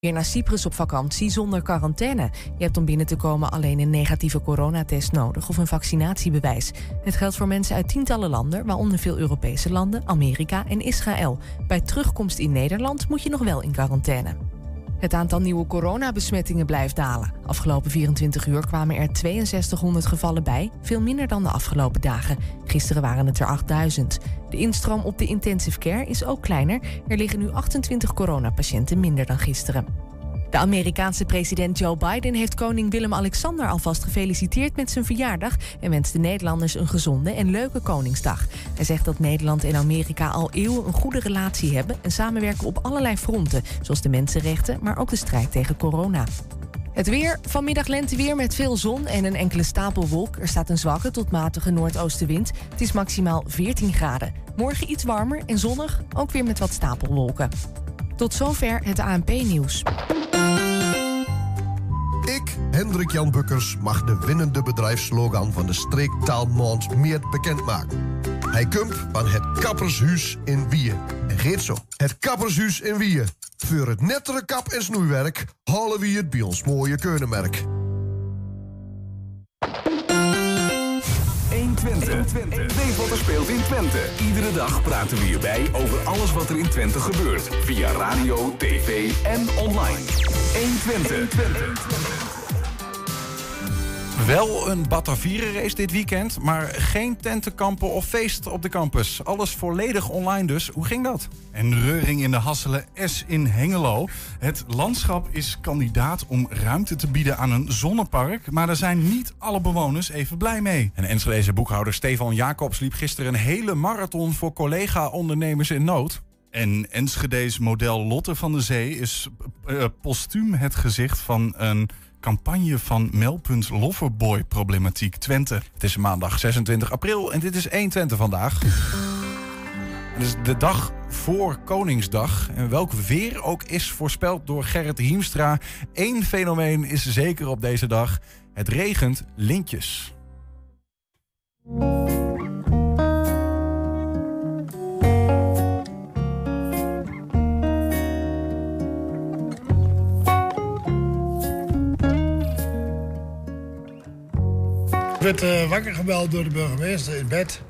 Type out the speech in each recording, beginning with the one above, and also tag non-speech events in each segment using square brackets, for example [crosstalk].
Weer naar Cyprus op vakantie zonder quarantaine. Je hebt om binnen te komen alleen een negatieve coronatest nodig of een vaccinatiebewijs. Het geldt voor mensen uit tientallen landen, waaronder veel Europese landen, Amerika en Israël. Bij terugkomst in Nederland moet je nog wel in quarantaine. Het aantal nieuwe coronabesmettingen blijft dalen. Afgelopen 24 uur kwamen er 6200 gevallen bij, veel minder dan de afgelopen dagen. Gisteren waren het er 8000. De instroom op de intensive care is ook kleiner. Er liggen nu 28 coronapatiënten minder dan gisteren. De Amerikaanse president Joe Biden heeft koning Willem-Alexander alvast gefeliciteerd met zijn verjaardag en wenst de Nederlanders een gezonde en leuke Koningsdag. Hij zegt dat Nederland en Amerika al eeuwen een goede relatie hebben en samenwerken op allerlei fronten, zoals de mensenrechten, maar ook de strijd tegen corona. Het weer, vanmiddag lenteweer met veel zon en een enkele stapelwolk. Er staat een zwakke tot matige noordoostenwind. Het is maximaal 14 graden. Morgen iets warmer en zonnig, ook weer met wat stapelwolken. Tot zover het ANP-nieuws. Ik, Hendrik Jan Bukkers, mag de winnende bedrijfslogan van de streektaalmond meer bekendmaken. Hij komt van het Kappershuis in Wieën. En geet zo. Het Kappershuis in Wieën. Voor het nettere kap- en snoeiwerk halen we het bij ons mooie keunenmerk. 120. Weet wat er speelt in Twente. Iedere dag praten we hierbij over alles wat er in Twente gebeurt. Via radio, tv en online. 120. Wel een Batavieren-race dit weekend, maar geen tentenkampen of feest op de campus. Alles volledig online dus. Hoe ging dat? En reuring in de Hasselen S in Hengelo. Het landschap is kandidaat om ruimte te bieden aan een zonnepark. Maar daar zijn niet alle bewoners even blij mee. En Enschedeze boekhouder Stefan Jacobs liep gisteren een hele marathon voor collega-ondernemers in nood. En Enschede's model Lotte van de Zee is uh, postuum het gezicht van een campagne van Melpunt Loverboy Problematiek Twente. Het is maandag 26 april en dit is 1 Twente vandaag. Het is de dag voor Koningsdag. En welk weer ook is voorspeld door Gerrit Hiemstra. Eén fenomeen is zeker op deze dag. Het regent lintjes. Werd uh, wakker gebeld door de burgemeester in bed.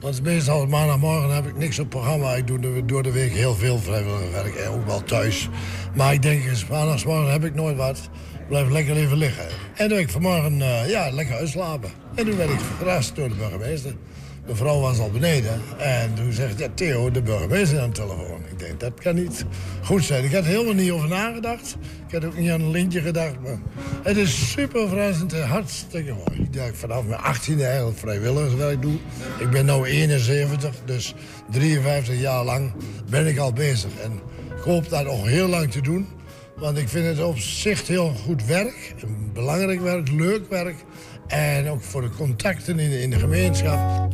Want meestal maandagmorgen heb ik niks op programma. Ik doe door de week heel veel vrijwilligerswerk en ook wel thuis. Maar ik denk, maandagsmorgen heb ik nooit wat. Ik blijf lekker even liggen. En toen ik vanmorgen uh, ja, lekker uitslapen. En toen werd ik verrast door de burgemeester. De vrouw was al beneden. En toen zegt ja, Theo, de burgemeester aan de telefoon. Ik denk, dat kan niet goed zijn. Ik had helemaal niet over nagedacht. Ik had ook niet aan een lintje gedacht. Maar het is super en hartstikke mooi. Ik vanaf mijn 18e eigenlijk vrijwilligerswerk doe. Ik ben nu 71, dus 53 jaar lang ben ik al bezig. En ik hoop dat nog heel lang te doen. Want ik vind het op zich heel goed werk. Belangrijk werk, leuk werk. En ook voor de contacten in de, in de gemeenschap.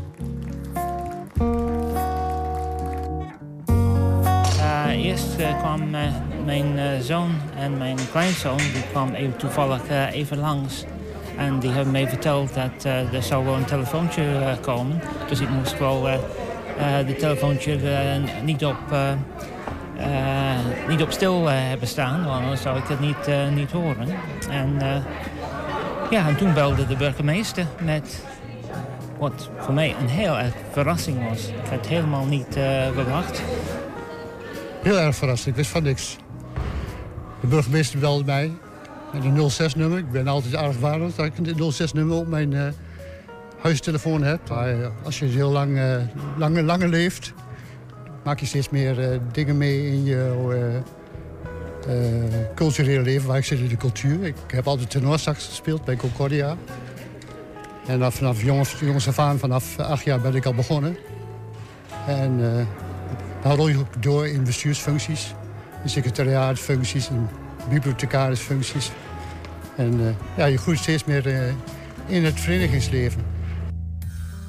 Uh, eerst uh, kwam uh, mijn zoon en mijn kleinzoon, die kwam even toevallig even langs. En die hebben mij verteld dat er zou wel een telefoontje komen. Dus ik moest wel de telefoontje niet op... niet op stil hebben staan, want anders zou ik het niet, niet horen. En ja, en toen belde de burgemeester met wat voor mij een heel erg verrassing was. Ik had het helemaal niet uh, verwacht. Heel erg verrast, ik wist van niks. De burgemeester belde mij met een 06-nummer. Ik ben altijd waardig dat ik een 06-nummer op mijn uh, huistelefoon heb. Uh, als je heel lang, langer, langer leeft, maak je steeds meer dingen mee in je culturele leven. Waar ik zit in de cultuur. Ik heb altijd tenorsax gespeeld bij Concordia. En vanaf jongens af aan, vanaf acht jaar ben ik al begonnen. En uh, dan rol je ook door in bestuursfuncties, in secretariaatfuncties, in bibliothecarisfuncties. En uh, ja, je groeit steeds meer in het verenigingsleven.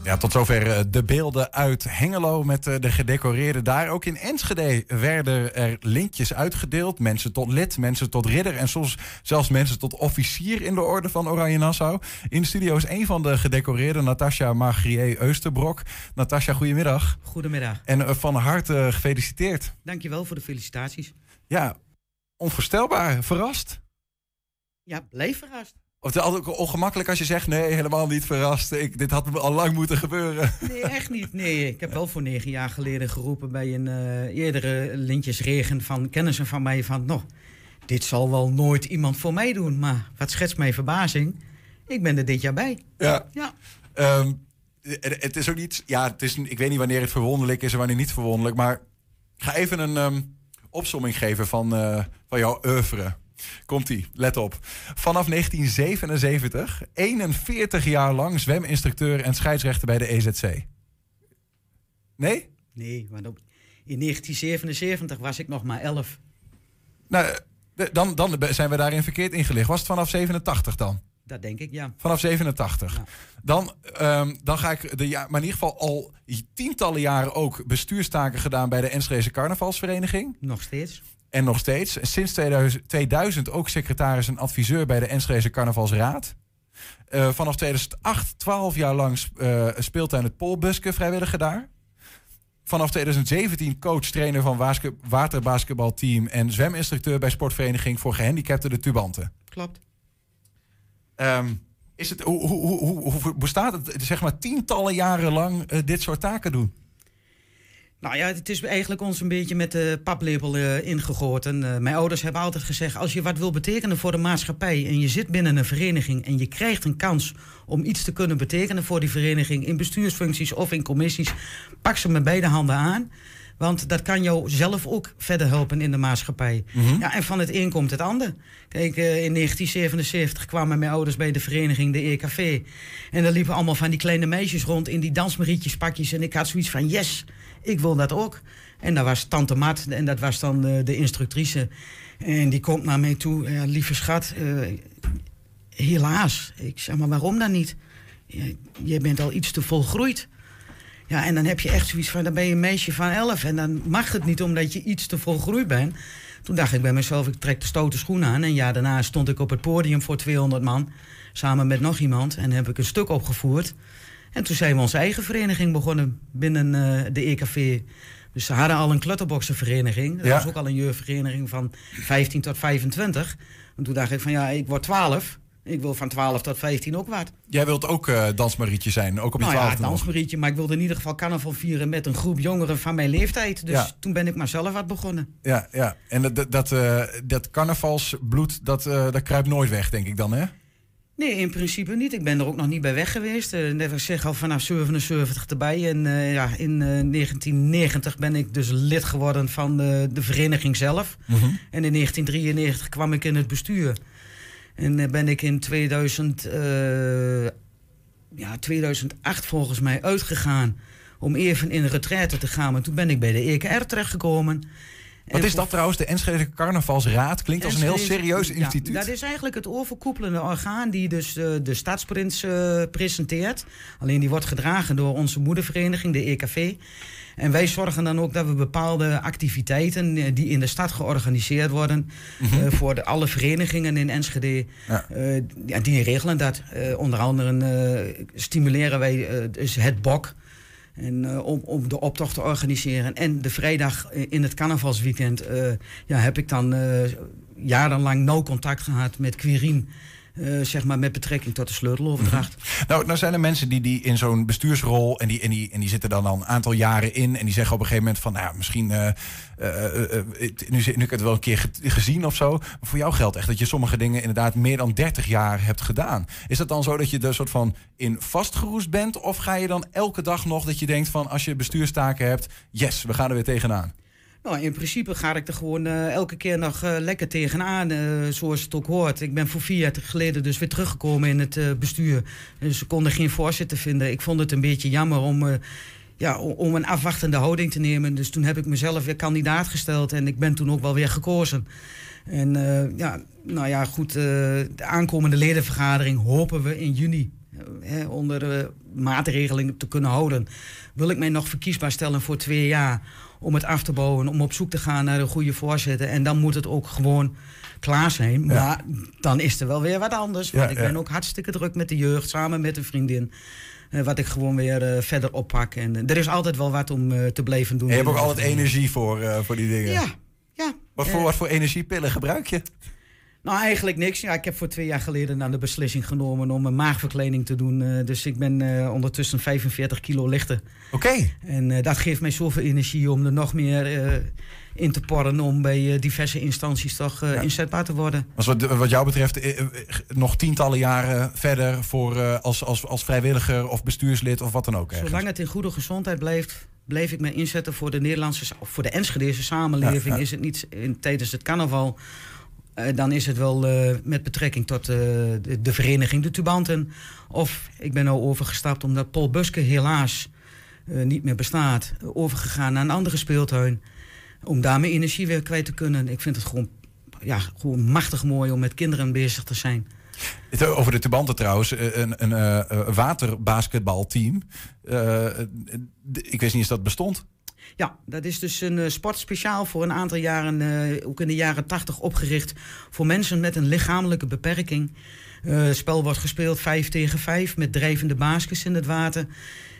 Ja, tot zover de beelden uit Hengelo met de gedecoreerden daar. Ook in Enschede werden er lintjes uitgedeeld. Mensen tot lid, mensen tot ridder en soms zelfs mensen tot officier in de orde van Oranje Nassau. In de studio is een van de gedecoreerden, Natasja Margrier Eusterbrok. Natasja, goedemiddag. Goedemiddag. En van harte gefeliciteerd. Dankjewel voor de felicitaties. Ja, onvoorstelbaar. Verrast? Ja, bleef verrast. Of het is altijd ongemakkelijk als je zegt: nee, helemaal niet verrast. Ik, dit had me al lang moeten gebeuren. Nee, echt niet. Nee, ik heb wel voor negen jaar geleden geroepen bij een uh, eerdere lintjesregen van kennissen van mij van, nog, dit zal wel nooit iemand voor mij doen. Maar wat schetst mijn verbazing? Ik ben er dit jaar bij. Ja. ja. Um, het is ook niet, ja, het is, ik weet niet wanneer het verwonderlijk is en wanneer niet verwonderlijk, maar ga even een um, opsomming geven van, uh, van jouw oeuvre. Komt-ie, let op. Vanaf 1977, 41 jaar lang zweminstructeur en scheidsrechter bij de EZC. Nee? Nee, maar in 1977 was ik nog maar 11. Nou, dan, dan zijn we daarin verkeerd ingelicht. Was het vanaf 87 dan? Dat denk ik, ja. Vanaf 87. Ja. Dan, um, dan ga ik de ja, maar in ieder geval al tientallen jaren ook bestuurstaken gedaan bij de Enschede Carnavalsvereniging. Nog steeds. En nog steeds. Sinds 2000, 2000 ook secretaris en adviseur bij de Enschede Carnavalsraad. Uh, vanaf 2008, 12 jaar lang uh, speelt hij in het Polbuske vrijwilliger daar. Vanaf 2017 coach, trainer van waterbasketbalteam en zweminstructeur bij sportvereniging voor gehandicapten de Tubanten. Klopt. Um, is het, hoe, hoe, hoe, hoe, bestaat het, zeg maar, tientallen jaren lang uh, dit soort taken doen? Nou ja, het is eigenlijk ons een beetje met de paplepel uh, ingegoten. Uh, mijn ouders hebben altijd gezegd: als je wat wil betekenen voor de maatschappij en je zit binnen een vereniging en je krijgt een kans om iets te kunnen betekenen voor die vereniging in bestuursfuncties of in commissies, pak ze met beide handen aan. Want dat kan jou zelf ook verder helpen in de maatschappij. Mm -hmm. Ja, en van het een komt het ander. Kijk, uh, in 1977 kwamen mijn ouders bij de vereniging, de EKV. En daar liepen allemaal van die kleine meisjes rond in die dansmarietjespakjes. En ik had zoiets van, yes, ik wil dat ook. En daar was tante Mat, en dat was dan uh, de instructrice. En die komt naar mij toe, ja, lieve schat, uh, helaas. Ik zeg, maar waarom dan niet? Ja, je bent al iets te volgroeid. Ja, en dan heb je echt zoiets van, dan ben je een meisje van elf. En dan mag het niet omdat je iets te volgroeid bent. Toen dacht ik bij mezelf, ik trek de stoute schoenen aan. En jaar daarna stond ik op het podium voor 200 man. Samen met nog iemand. En heb ik een stuk opgevoerd. En toen zijn we onze eigen vereniging begonnen binnen uh, de EKV. Dus ze hadden al een klutterboksenvereniging. Dat ja. was ook al een jeugdvereniging van 15 tot 25. En toen dacht ik van ja, ik word 12. Ik wil van 12 tot 15 ook wat. Jij wilt ook uh, dansmarietje zijn, ook op je nou 12 ja, dansmarietje, maar ik wilde in ieder geval carnaval vieren met een groep jongeren van mijn leeftijd. Dus ja. toen ben ik maar zelf wat begonnen. Ja, ja. en dat, dat, uh, dat carnavalsbloed, dat, uh, dat kruipt nooit weg, denk ik dan, hè? Nee, in principe niet. Ik ben er ook nog niet bij weg geweest. Uh, ik zeg, al vanaf 77 erbij. En uh, ja, in uh, 1990 ben ik dus lid geworden van de, de vereniging zelf. -hmm. En in 1993 kwam ik in het bestuur. En ben ik in 2000, ja, 2008 volgens mij uitgegaan om even in retraite te gaan. Maar toen ben ik bij de EKR terechtgekomen. Wat is dat trouwens? De Enschede Carnavalsraad klinkt als een heel serieus instituut. Ja, dat is eigenlijk het overkoepelende orgaan die dus uh, de stadsprins uh, presenteert. Alleen die wordt gedragen door onze moedervereniging, de EKV. En wij zorgen dan ook dat we bepaalde activiteiten uh, die in de stad georganiseerd worden... Mm -hmm. voor de, alle verenigingen in Enschede, ja. ja die regelen dat. onder andere stimuleren wij dus het BOK... En uh, om, om de optocht te organiseren. En de vrijdag in het carnavalsweekend uh, ja, heb ik dan uh, jarenlang nauw contact gehad met Quirin. Uh, zeg maar met betrekking tot de sleuteloverdracht. Nou, nou zijn er mensen die, die in zo'n bestuursrol en die, en, die, en die zitten dan al een aantal jaren in en die zeggen op een gegeven moment van, nou ja, misschien uh, uh, nu, nu heb ik het wel een keer gezien of zo. Maar voor jou geldt echt dat je sommige dingen inderdaad meer dan 30 jaar hebt gedaan. Is dat dan zo dat je er soort van in vastgeroest bent? Of ga je dan elke dag nog dat je denkt van als je bestuurstaken hebt, yes, we gaan er weer tegenaan? Nou, in principe ga ik er gewoon uh, elke keer nog uh, lekker tegenaan, uh, zoals het ook hoort. Ik ben voor vier jaar geleden dus weer teruggekomen in het bestuur. Dus ze konden geen voorzitter vinden. Ik vond het een beetje jammer om, ja, om een afwachtende houding te nemen. Dus toen heb ik mezelf weer kandidaat gesteld en ik ben toen ook wel weer gekozen. En ja, nou ja, goed, de aankomende ledenvergadering hopen we in juni Hè, onder maatregeling te kunnen houden. Wil ik mij nog verkiesbaar stellen voor twee jaar om het af te bouwen, om op zoek te gaan naar een goede voorzitter. En dan moet het ook gewoon klaar zijn. Maar ja. dan is er wel weer wat anders. Want ja, ik ben ook hartstikke druk met de jeugd, samen met een vriendin. Uh, wat ik gewoon weer uh, verder oppak. En uh, er is altijd wel wat om te blijven doen. En je hebt ook altijd energie voor, voor die dingen. Ja, ja. Wat voor, wat voor energiepillen gebruik je? Nou, eigenlijk niks. Ja, ik heb voor twee jaar geleden dan de beslissing genomen om een maagverkleining te doen. Eh, dus ik ben eh, ondertussen 45 kilo lichter. Oké. En eh, dat geeft mij zoveel energie om er nog meer in te porren om bij diverse instanties toch inzetbaar te worden. Als wat, wat jou betreft nog tientallen jaren verder voor, als, als, als vrijwilliger of bestuurslid of wat dan ook. ergens. Zolang het in goede gezondheid blijft, bleef ik mij inzetten voor de Nederlandse, of voor de Enschedese samenleving. Ja, ja. Is het niet in, tijdens het carnaval, dan is het wel eh, met betrekking tot eh, de, de vereniging De Tubanten. Of ik ben nou overgestapt omdat Paul Buske helaas eh, niet meer bestaat. Overgegaan naar een andere speeltuin. Om daar mijn energie weer kwijt te kunnen. Ik vind het gewoon, ja, gewoon machtig mooi om met kinderen bezig te zijn. Eh, Over de Tubanten trouwens, eh, een, een eh, eh, waterbasketbalteam. Eh, eh, ik wist niet eens dat bestond. Ja, dat is dus een eh, sport speciaal voor een aantal jaren, eh, ook in de jaren tachtig opgericht voor mensen met een lichamelijke beperking. Eh, het spel wordt gespeeld vijf tegen vijf met drijvende baskets in het water.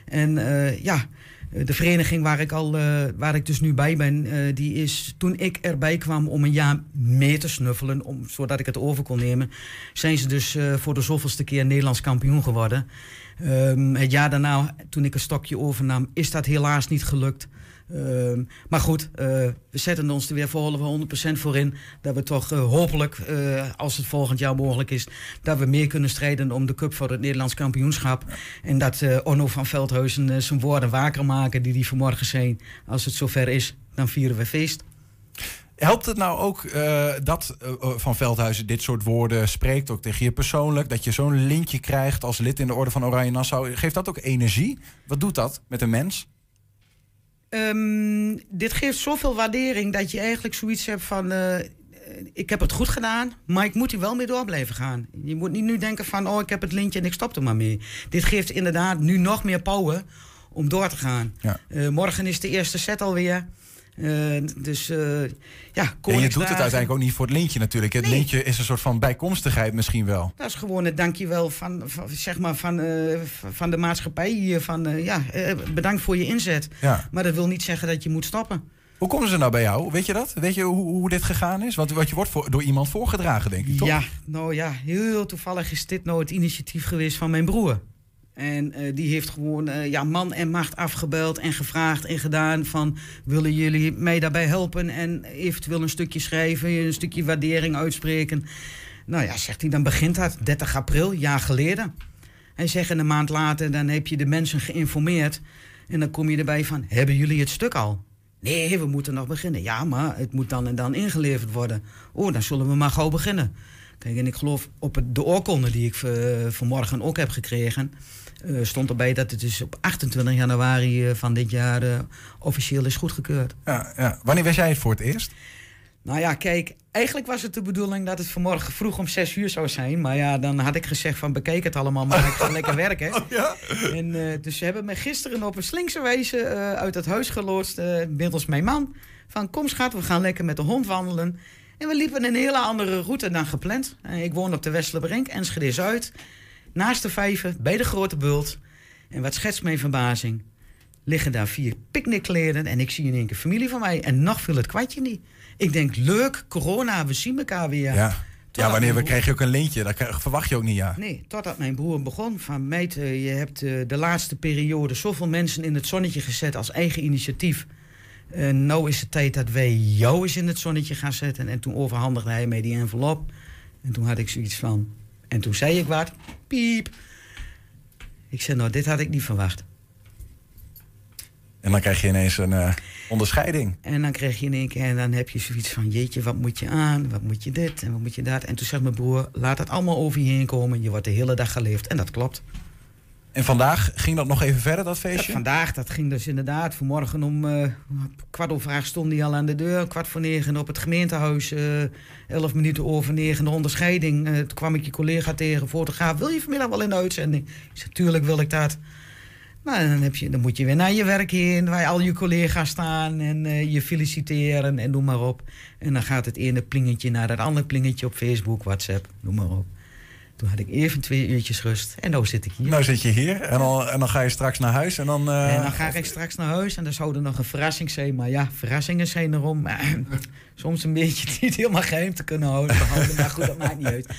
En ja, de vereniging waar ik, al, waar ik dus nu bij ben, die is toen ik erbij kwam om een jaar mee te snuffelen, om, zodat ik het over kon nemen, zijn ze dus voor de zoveelste keer Nederlands kampioen geworden. Ehm, het jaar daarna, toen ik een stokje overnam, is dat helaas niet gelukt. Ehm, maar goed, eh, we zetten ons er weer voor 100% voor in. Dat we toch eh, hopelijk, eh, als het volgend jaar mogelijk is, dat we meer kunnen strijden om de cup voor het Nederlands kampioenschap. En dat Onno van Veldhuizen zijn woorden waker maken die die vanmorgen zijn. Als het zover is, dan vieren we feest. Helpt het nou ook dat Van Veldhuizen dit soort woorden spreekt, ook tegen je persoonlijk? Dat je zo'n lintje krijgt als lid in de Orde van Oranje Nassau. Geeft dat ook energie? Wat doet dat met een mens? Ehm, dit geeft zoveel waardering dat je eigenlijk zoiets hebt van... eh, ik heb het goed gedaan, maar ik moet hier wel mee door blijven gaan. Je moet niet nu denken van, oh, ik heb het lintje en ik stop er maar mee. Dit geeft inderdaad nu nog meer power om door te gaan. Ja. Eh, morgen is de eerste set alweer. Eh, dus eh, ja, En je doet het uiteindelijk ook niet voor het lintje natuurlijk. Het Nee. lintje is een soort van bijkomstigheid misschien wel. Dat is gewoon het dankjewel van, van, zeg maar van, eh, van de maatschappij hier. Van, ja, bedankt voor je inzet. Ja. Maar dat wil niet zeggen dat je moet stoppen. Hoe komen ze nou bij jou? Weet je dat? Weet je hoe, hoe dit gegaan is? Want, want je wordt voor, door iemand voorgedragen, denk ik, toch? Ja, nou ja, heel toevallig is dit nou het initiatief geweest van mijn broer. En eh, die heeft gewoon eh, ja, man en macht afgebeld en gevraagd en gedaan van... willen jullie mij daarbij helpen en eventueel een stukje schrijven, een stukje waardering uitspreken. Nou ja, zegt hij, dan begint dat 30 april, jaar geleden. Hij zegt en een maand later, dan heb je de mensen geïnformeerd... en dan kom je erbij van, hebben jullie het stuk al? Nee, we moeten nog beginnen. Ja, maar het moet dan en dan ingeleverd worden. Oh, dan zullen we maar gauw beginnen. Kijk, en ik geloof op het, de oorkonde die ik eh, vanmorgen ook heb gekregen... eh, stond erbij dat het dus op 28 januari eh, van dit jaar officieel is goedgekeurd. Ja, ja. Wanneer was jij het voor het eerst? Nou ja, kijk, eigenlijk was het de bedoeling dat het vanmorgen vroeg om 6 uur zou zijn. Maar ja, dan had ik gezegd van bekijk het allemaal, maar ik ga [laughs] lekker werken. ja? En, dus ze hebben me gisteren op een slinkse wijze uit het huis geloodst, eh middels mijn man. Van kom schat, we gaan lekker met de hond wandelen. En we liepen een hele andere route dan gepland. Eh, ik woon op de Westlebrink, Enschede Zuid. Naast de vijver, bij de Grote Bult. En wat schetst mijn verbazing? Liggen daar vier picknickkleden en ik zie in één keer familie van mij. En nog viel het kwartje niet. Ik denk, leuk, corona, we zien elkaar weer. Ja. Ja, wanneer we mijn krijg je ook een lintje? Dat verwacht je ook niet, ja. Nee, totdat mijn broer begon van... meid, eh, je hebt eh, de laatste periode zoveel mensen in het zonnetje gezet als eigen initiatief. En nou is het tijd dat wij jou eens in het zonnetje gaan zetten. En toen overhandigde hij mij die envelop. En toen had ik zoiets van... En toen zei ik wat. Piep. Ik zei, nou, dit had ik niet verwacht. En dan krijg je ineens een eh, onderscheiding. En dan kreeg je in één keer, en dan heb je zoiets van: jeetje, wat moet je aan? Wat moet je dit en wat moet je dat? En toen zegt mijn broer: laat het allemaal over je heen komen. Je wordt de hele dag geleefd. En dat klopt. En vandaag ging dat nog even verder, dat feestje? vandaag, dat ging dus inderdaad. Vanmorgen om eh, kwart over acht stond hij al aan de deur. Kwart voor negen op het gemeentehuis. eh, elf minuten over negen de onderscheiding. Eh, toen kwam ik je collega tegen, fotograaf. Wil je vanmiddag wel in de uitzending? Ik zei, tuurlijk wil ik dat. Nou, dan, heb je, dan moet je weer naar je werk heen, waar al je collega's staan en eh, je feliciteren en noem maar op. En dan gaat het ene plingetje naar het andere plingetje op Facebook, WhatsApp, noem maar op. Toen had ik even twee uurtjes rust. En nu zit ik hier. Nou zit je hier en dan, en dan ga je straks naar huis en dan... eh, En dan ga ik straks naar huis en dan zou er nog een verrassing zijn. Maar ja, verrassingen zijn erom. [clears throat] Soms een beetje [laughs] niet helemaal geheim te kunnen houden. maar goed, dat maakt niet uit.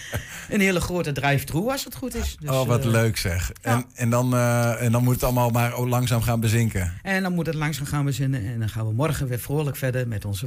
Een hele grote drive-through als het goed is. Dus, oh, wat eh, leuk zeg. En, en, dan, eh, en dan moet het allemaal maar langzaam gaan bezinken. En dan moet het langzaam gaan bezinnen. En dan gaan we morgen weer vrolijk verder met onze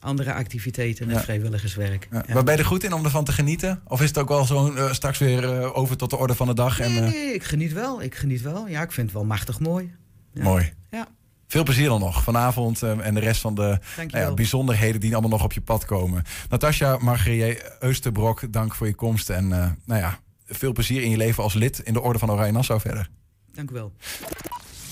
andere activiteiten en Ja. vrijwilligerswerk. Ja. Ja. Maar ben je er goed in om ervan te genieten? Of is het ook wel zo eh, straks weer eh, over tot de orde van de dag? En, Nee, eh, nee, ik geniet wel. Ik geniet wel. Ja, ik vind het wel machtig mooi. Ja. Mooi. Ja. Veel plezier dan nog vanavond eh, en de rest van de nou bijzonderheden die allemaal nog op je pad komen. Natasja Margrier Eusterbrok, dank voor je komst. En eh, nou ja, veel plezier in je leven als lid in de Orde van Oranje Nassau verder. Dank u wel.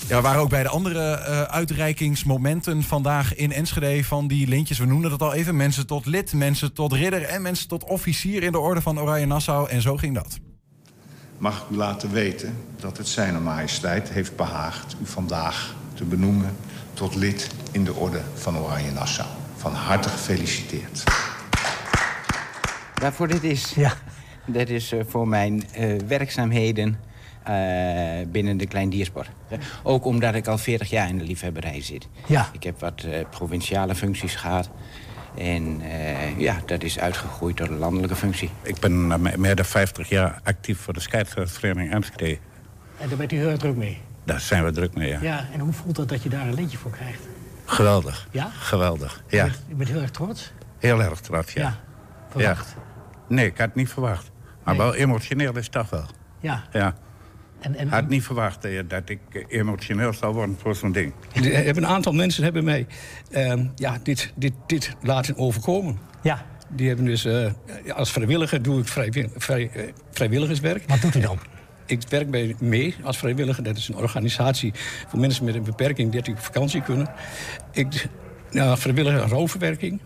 Ja, we waren ook bij de andere eh, uitreikingsmomenten vandaag in Enschede van die lintjes. We noemden dat al even. Mensen tot lid, mensen tot ridder en mensen tot officier in de Orde van Oranje Nassau. En zo ging dat. mag ik u laten weten dat het Zijne Majesteit heeft behaagd u vandaag te benoemen tot lid in de Orde van Oranje Nassau. Van harte gefeliciteerd. Waarvoor dit is? Ja. Dat is eh, voor mijn eh, werkzaamheden binnen de kleindiersport. Ook omdat ik al 40 jaar in de liefhebberij zit. Ja. Ik heb wat eh, provinciale functies gehad. En eh, ja, dat is uitgegroeid tot een landelijke functie. Ik ben eh, meer dan 50 jaar actief voor de scheidsrechtsvereniging Enschede. En daar bent u heel erg druk mee. Daar zijn we druk mee, ja. Ja, en hoe voelt dat dat je daar een lintje voor krijgt? Geweldig. Ja? Geweldig, ja. Je bent, je bent heel erg trots? Heel erg trots, ja. Ja, verwacht. Nee, ik had het niet verwacht. Maar Nee. wel emotioneel is het toch wel. Ja. Ja. En, en, had niet verwacht eh, dat ik eh, emotioneel zou worden voor zo'n ding. Er hebben een aantal mensen hebben mij ehm, ja, dit, dit, dit laten overkomen. Ja. Die hebben dus, eh, als vrijwilliger doe ik vrij, vrijwilligerswerk. Wat doet u dan? Ik werk bij mee als vrijwilliger. Dat is een organisatie voor mensen met een beperking die op vakantie kunnen. Ik, ja, vrijwillige rouwverwerking.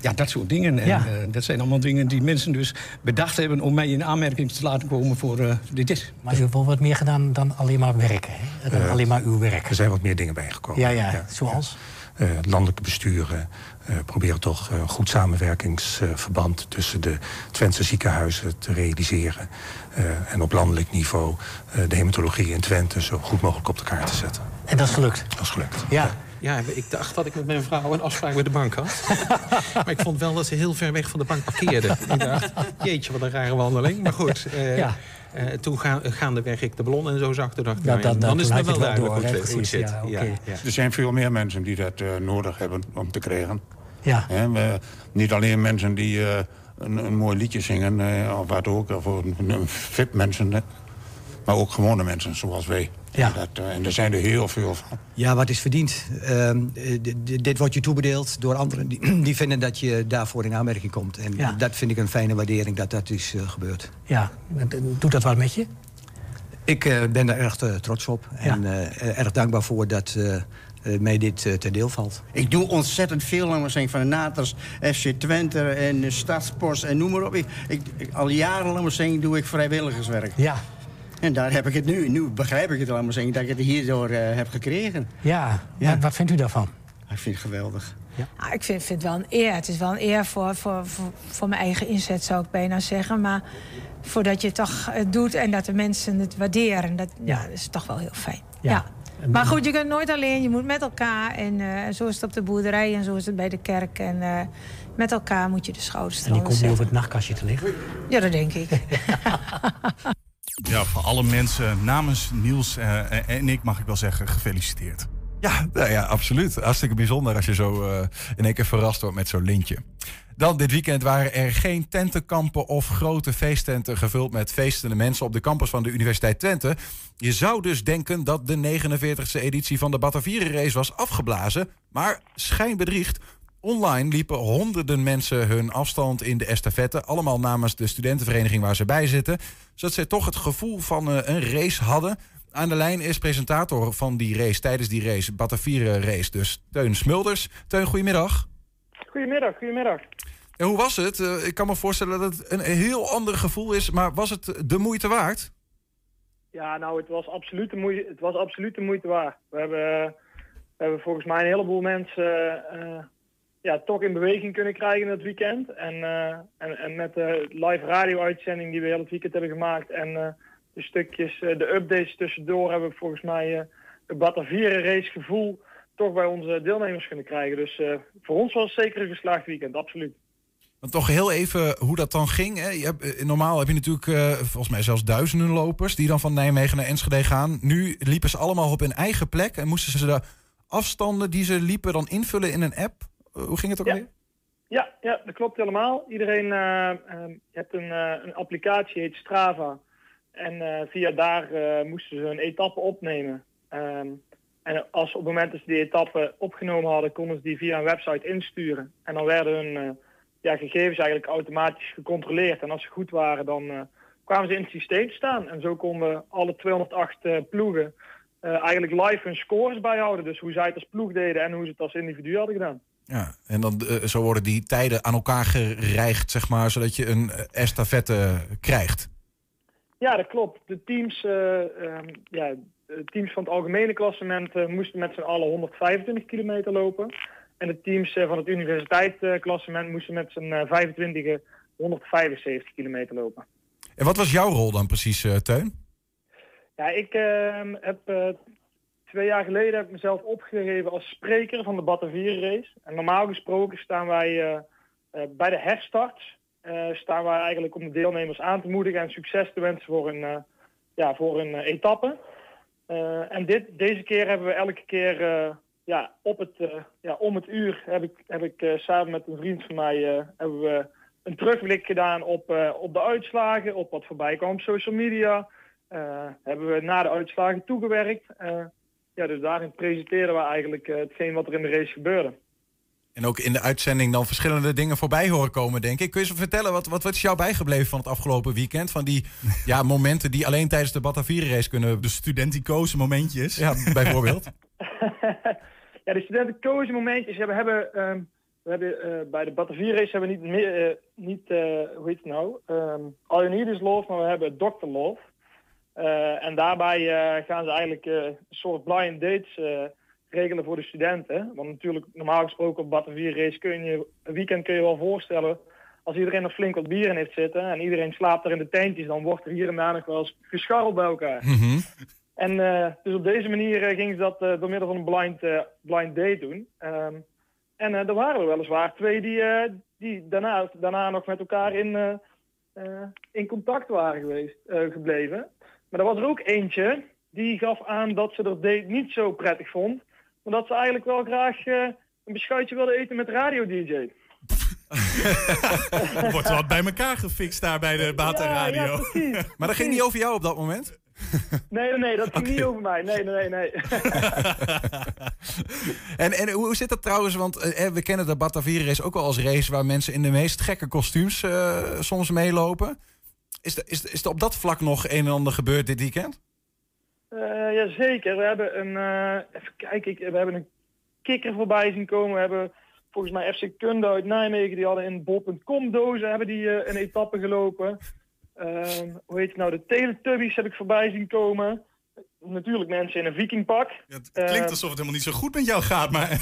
Ja, dat soort dingen. En, Ja. eh, dat zijn allemaal dingen die mensen dus bedacht hebben... om mij in aanmerking te laten komen voor eh, dit. Maar u hebt wel wat meer gedaan dan alleen maar werken, hè? Dan Eh, alleen maar uw werk. Er zijn wat meer dingen bijgekomen. Ja, ja, zoals? Eh, landelijke besturen eh, proberen toch eh, een goed samenwerkingsverband tussen de Twentse ziekenhuizen te realiseren. Eh, en op landelijk niveau eh, de hematologie in Twente zo goed mogelijk op de kaart te zetten. En dat is gelukt? Dat is gelukt. Ja. Ja, ik dacht dat ik met mijn vrouw een afspraak bij de bank had. [laughs] maar ik vond wel dat ze heel ver weg van de bank parkeerde. ik dacht, jeetje, wat een rare wandeling. Maar goed, eh, Ja. eh, toen ga, gaandeweg ik de ballon en zo zag. Toen dacht ik, Ja, nou ja, dat- dan is het wel duidelijk door, hoe het zit. Ja, Ja, oké. ja. Er zijn veel meer mensen die dat eh, nodig hebben om te krijgen. Ja. Hè, we- niet alleen mensen die eh, een, een mooi liedje zingen, eh, of wat ook, of een, een fit mensen, maar ook gewone mensen zoals wij. Ja. Dat, eh, en er zijn er heel veel van. Ja, wat is verdiend? Ehm, eh, dit wordt je toebedeeld door anderen die, [clears throat] die vinden dat je daarvoor in aanmerking komt. En Ja. dat vind ik een fijne waardering dat dat is eh, gebeurd. Ja, doet dat wat met je? Ik eh, ben daar erg eh, trots op en eh, erg dankbaar voor dat mij dit eh, ten deel valt. Ik doe ontzettend veel, zeggen, van de Naters, FC Twente en de Stadspost en noem maar op. Ik, al jaren, zeggen, doe ik vrijwilligerswerk. Ja. En daar heb ik het nu. Nu begrijp ik het, maar zeggen, dat ik het hierdoor eh, heb gekregen. Ja, Wat, wat vindt u daarvan? Ik vind het geweldig. Ah, ik vind, vind het wel een eer. Het is wel een eer voor, voor, voor, voor mijn eigen inzet, zou ik bijna zeggen. Maar voordat je het toch eh, doet en dat de mensen het waarderen, dat, ja. dat is toch wel heel fijn. Ja. Maar goed, je kunt nooit alleen, je moet met elkaar. En eh, zo is het op de boerderij en zo is het bij de kerk. En eh, met elkaar moet je de schouders En die komt nu op het nachtkastje te liggen. Ja, dat denk ik. [laughs] Ja, voor alle mensen namens Niels eh, en ik mag ik wel zeggen gefeliciteerd. Ja, nou ja, absoluut. Hartstikke bijzonder als je zo eh, in één keer verrast wordt met zo'n lintje. Dan dit weekend waren er geen tentenkampen of grote feesttenten gevuld met feestende mensen op de campus van de Universiteit Twente. Je zou dus denken dat de 49e editie van de Batavieren race was afgeblazen, maar schijnbedriegt. Online liepen honderden mensen hun afstand in de estafette, allemaal namens de studentenvereniging waar ze bij zitten, zodat zij toch het gevoel van eh, een race hadden. Aan de lijn is presentator van die race, tijdens die race, Batavieren race, dus Teun Smulders. Teun, goedemiddag. Goedemiddag, goedemiddag. En hoe was het? Eh, ik kan me voorstellen dat het een heel ander gevoel is, maar was het de moeite waard? Ja, nou, het was absoluut de moeite, het was absoluut de moeite waard. We hebben, we hebben volgens mij een heleboel mensen eh, ja, toch in beweging kunnen krijgen in het weekend. En, eh, en, en met de live radio-uitzending die we heel het weekend hebben gemaakt en eh, de stukjes, eh, de updates tussendoor, hebben we volgens mij het Batavieren race gevoel toch bij onze deelnemers kunnen krijgen. Dus voor ons was het zeker een geslaagd weekend, absoluut. Want toch heel even hoe dat dan ging. Hè? Je hebt, normaal heb je natuurlijk volgens mij zelfs duizenden lopers die dan van Nijmegen naar Enschede gaan. Nu liepen ze allemaal op hun eigen plek en moesten ze de afstanden die ze liepen dan invullen in een app. Hoe ging het ook ja. weer? Ja, ja, dat klopt helemaal. Iedereen uh, uh, hebt een, uh, een applicatie, heet Strava. En via daar moesten ze een etappe opnemen. Um, en als op het moment dat ze die etappe opgenomen hadden, konden ze die via een website insturen. En dan werden hun ja, gegevens eigenlijk automatisch gecontroleerd. En als ze goed waren, dan kwamen ze in het systeem staan. En zo konden alle 208 ploegen eigenlijk live hun scores bijhouden. Dus hoe zij het als ploeg deden en hoe ze het als individu hadden gedaan. Ja, en dan uh, zo worden die tijden aan elkaar gereigd, zeg maar, zodat je een estafette krijgt. Ja, dat klopt. De teams, um, ja, de teams van het algemene klassement moesten met z'n allen 125 kilometer lopen. En de teams van het universiteitsklassement moesten met z'n 25 175 kilometer lopen. En wat was jouw rol dan precies, Teun? Ja, ik ehm, heb twee jaar geleden heb ik mezelf opgegeven als spreker van de Batavier race. En normaal gesproken staan wij uh, uh, bij de herstart. Uh, staan wij eigenlijk om de deelnemers aan te moedigen en succes te wensen voor een, ja, voor een etappe. en dit, deze keer hebben we elke keer ja, op het, ja, om het uur heb ik, heb ik samen met een vriend van mij hebben we een terugblik gedaan op, op de uitslagen, op wat voorbij kwam op social media. hebben we na de uitslagen toegewerkt ja, dus daarin presenteren we eigenlijk uh, hetgeen wat er in de race gebeurde. En ook in de uitzending dan verschillende dingen voorbij horen komen, denk ik. Kun je eens vertellen, wat, wat, wat is jou bijgebleven van het afgelopen weekend? Van die [laughs] ja, momenten die alleen tijdens de Batavieren race kunnen... De studenticoze momentjes. Ja, bijvoorbeeld. [laughs] ja, de studenticoze momentjes. Ja, we hebben, um, we hebben uh, bij de Batavieren race hebben we niet, meer, uh, niet hoe heet het nou? Um, All You Need Is Love, maar we hebben Dr. Love. Uh, en daarbij uh, gaan ze eigenlijk uh, een soort blind dates regelen voor de studenten. Want natuurlijk, normaal gesproken op Batavier race kun je een weekend kun je wel voorstellen. Als iedereen er flink wat bier in heeft zitten en iedereen slaapt er in de tentjes, dan wordt er hier en daar nog wel eens gescharreld bij elkaar. Mm -hmm. En dus op deze manier gingen ze dat door middel van een blind, blind date doen. Um, en er waren er weliswaar twee die, die daarna, daarna nog met elkaar in, in contact waren geweest, gebleven. Maar er was er ook eentje die gaf aan dat ze dat date niet zo prettig vond. Maar dat ze eigenlijk wel graag uh, een beschuitje wilde eten met radio-dj. [laughs] wordt wat bij elkaar gefixt daar bij de Bata Radio. Ja, ja, [laughs] maar dat ging niet over jou op dat moment? Nee, nee, nee dat ging okay. niet over mij. Nee, nee, nee. [laughs] en, en hoe zit dat trouwens? Want eh, we kennen de Batavier race ook wel als race waar mensen in de meest gekke kostuums uh, soms meelopen. Is er, is, is er op dat vlak nog een en ander gebeurd dit weekend? Uh, Jazeker. We hebben een, uh, even kijken, we hebben een kikker voorbij zien komen. We hebben volgens mij FC Kunde uit Nijmegen, die hadden in bol.com dozen hebben die, uh, een etappe gelopen. Ehm, hoe heet het nou, de Teletubbies heb ik voorbij zien komen. Natuurlijk mensen in een vikingpak. Ja, het klinkt alsof het helemaal niet zo goed met jou gaat, maar... [laughs]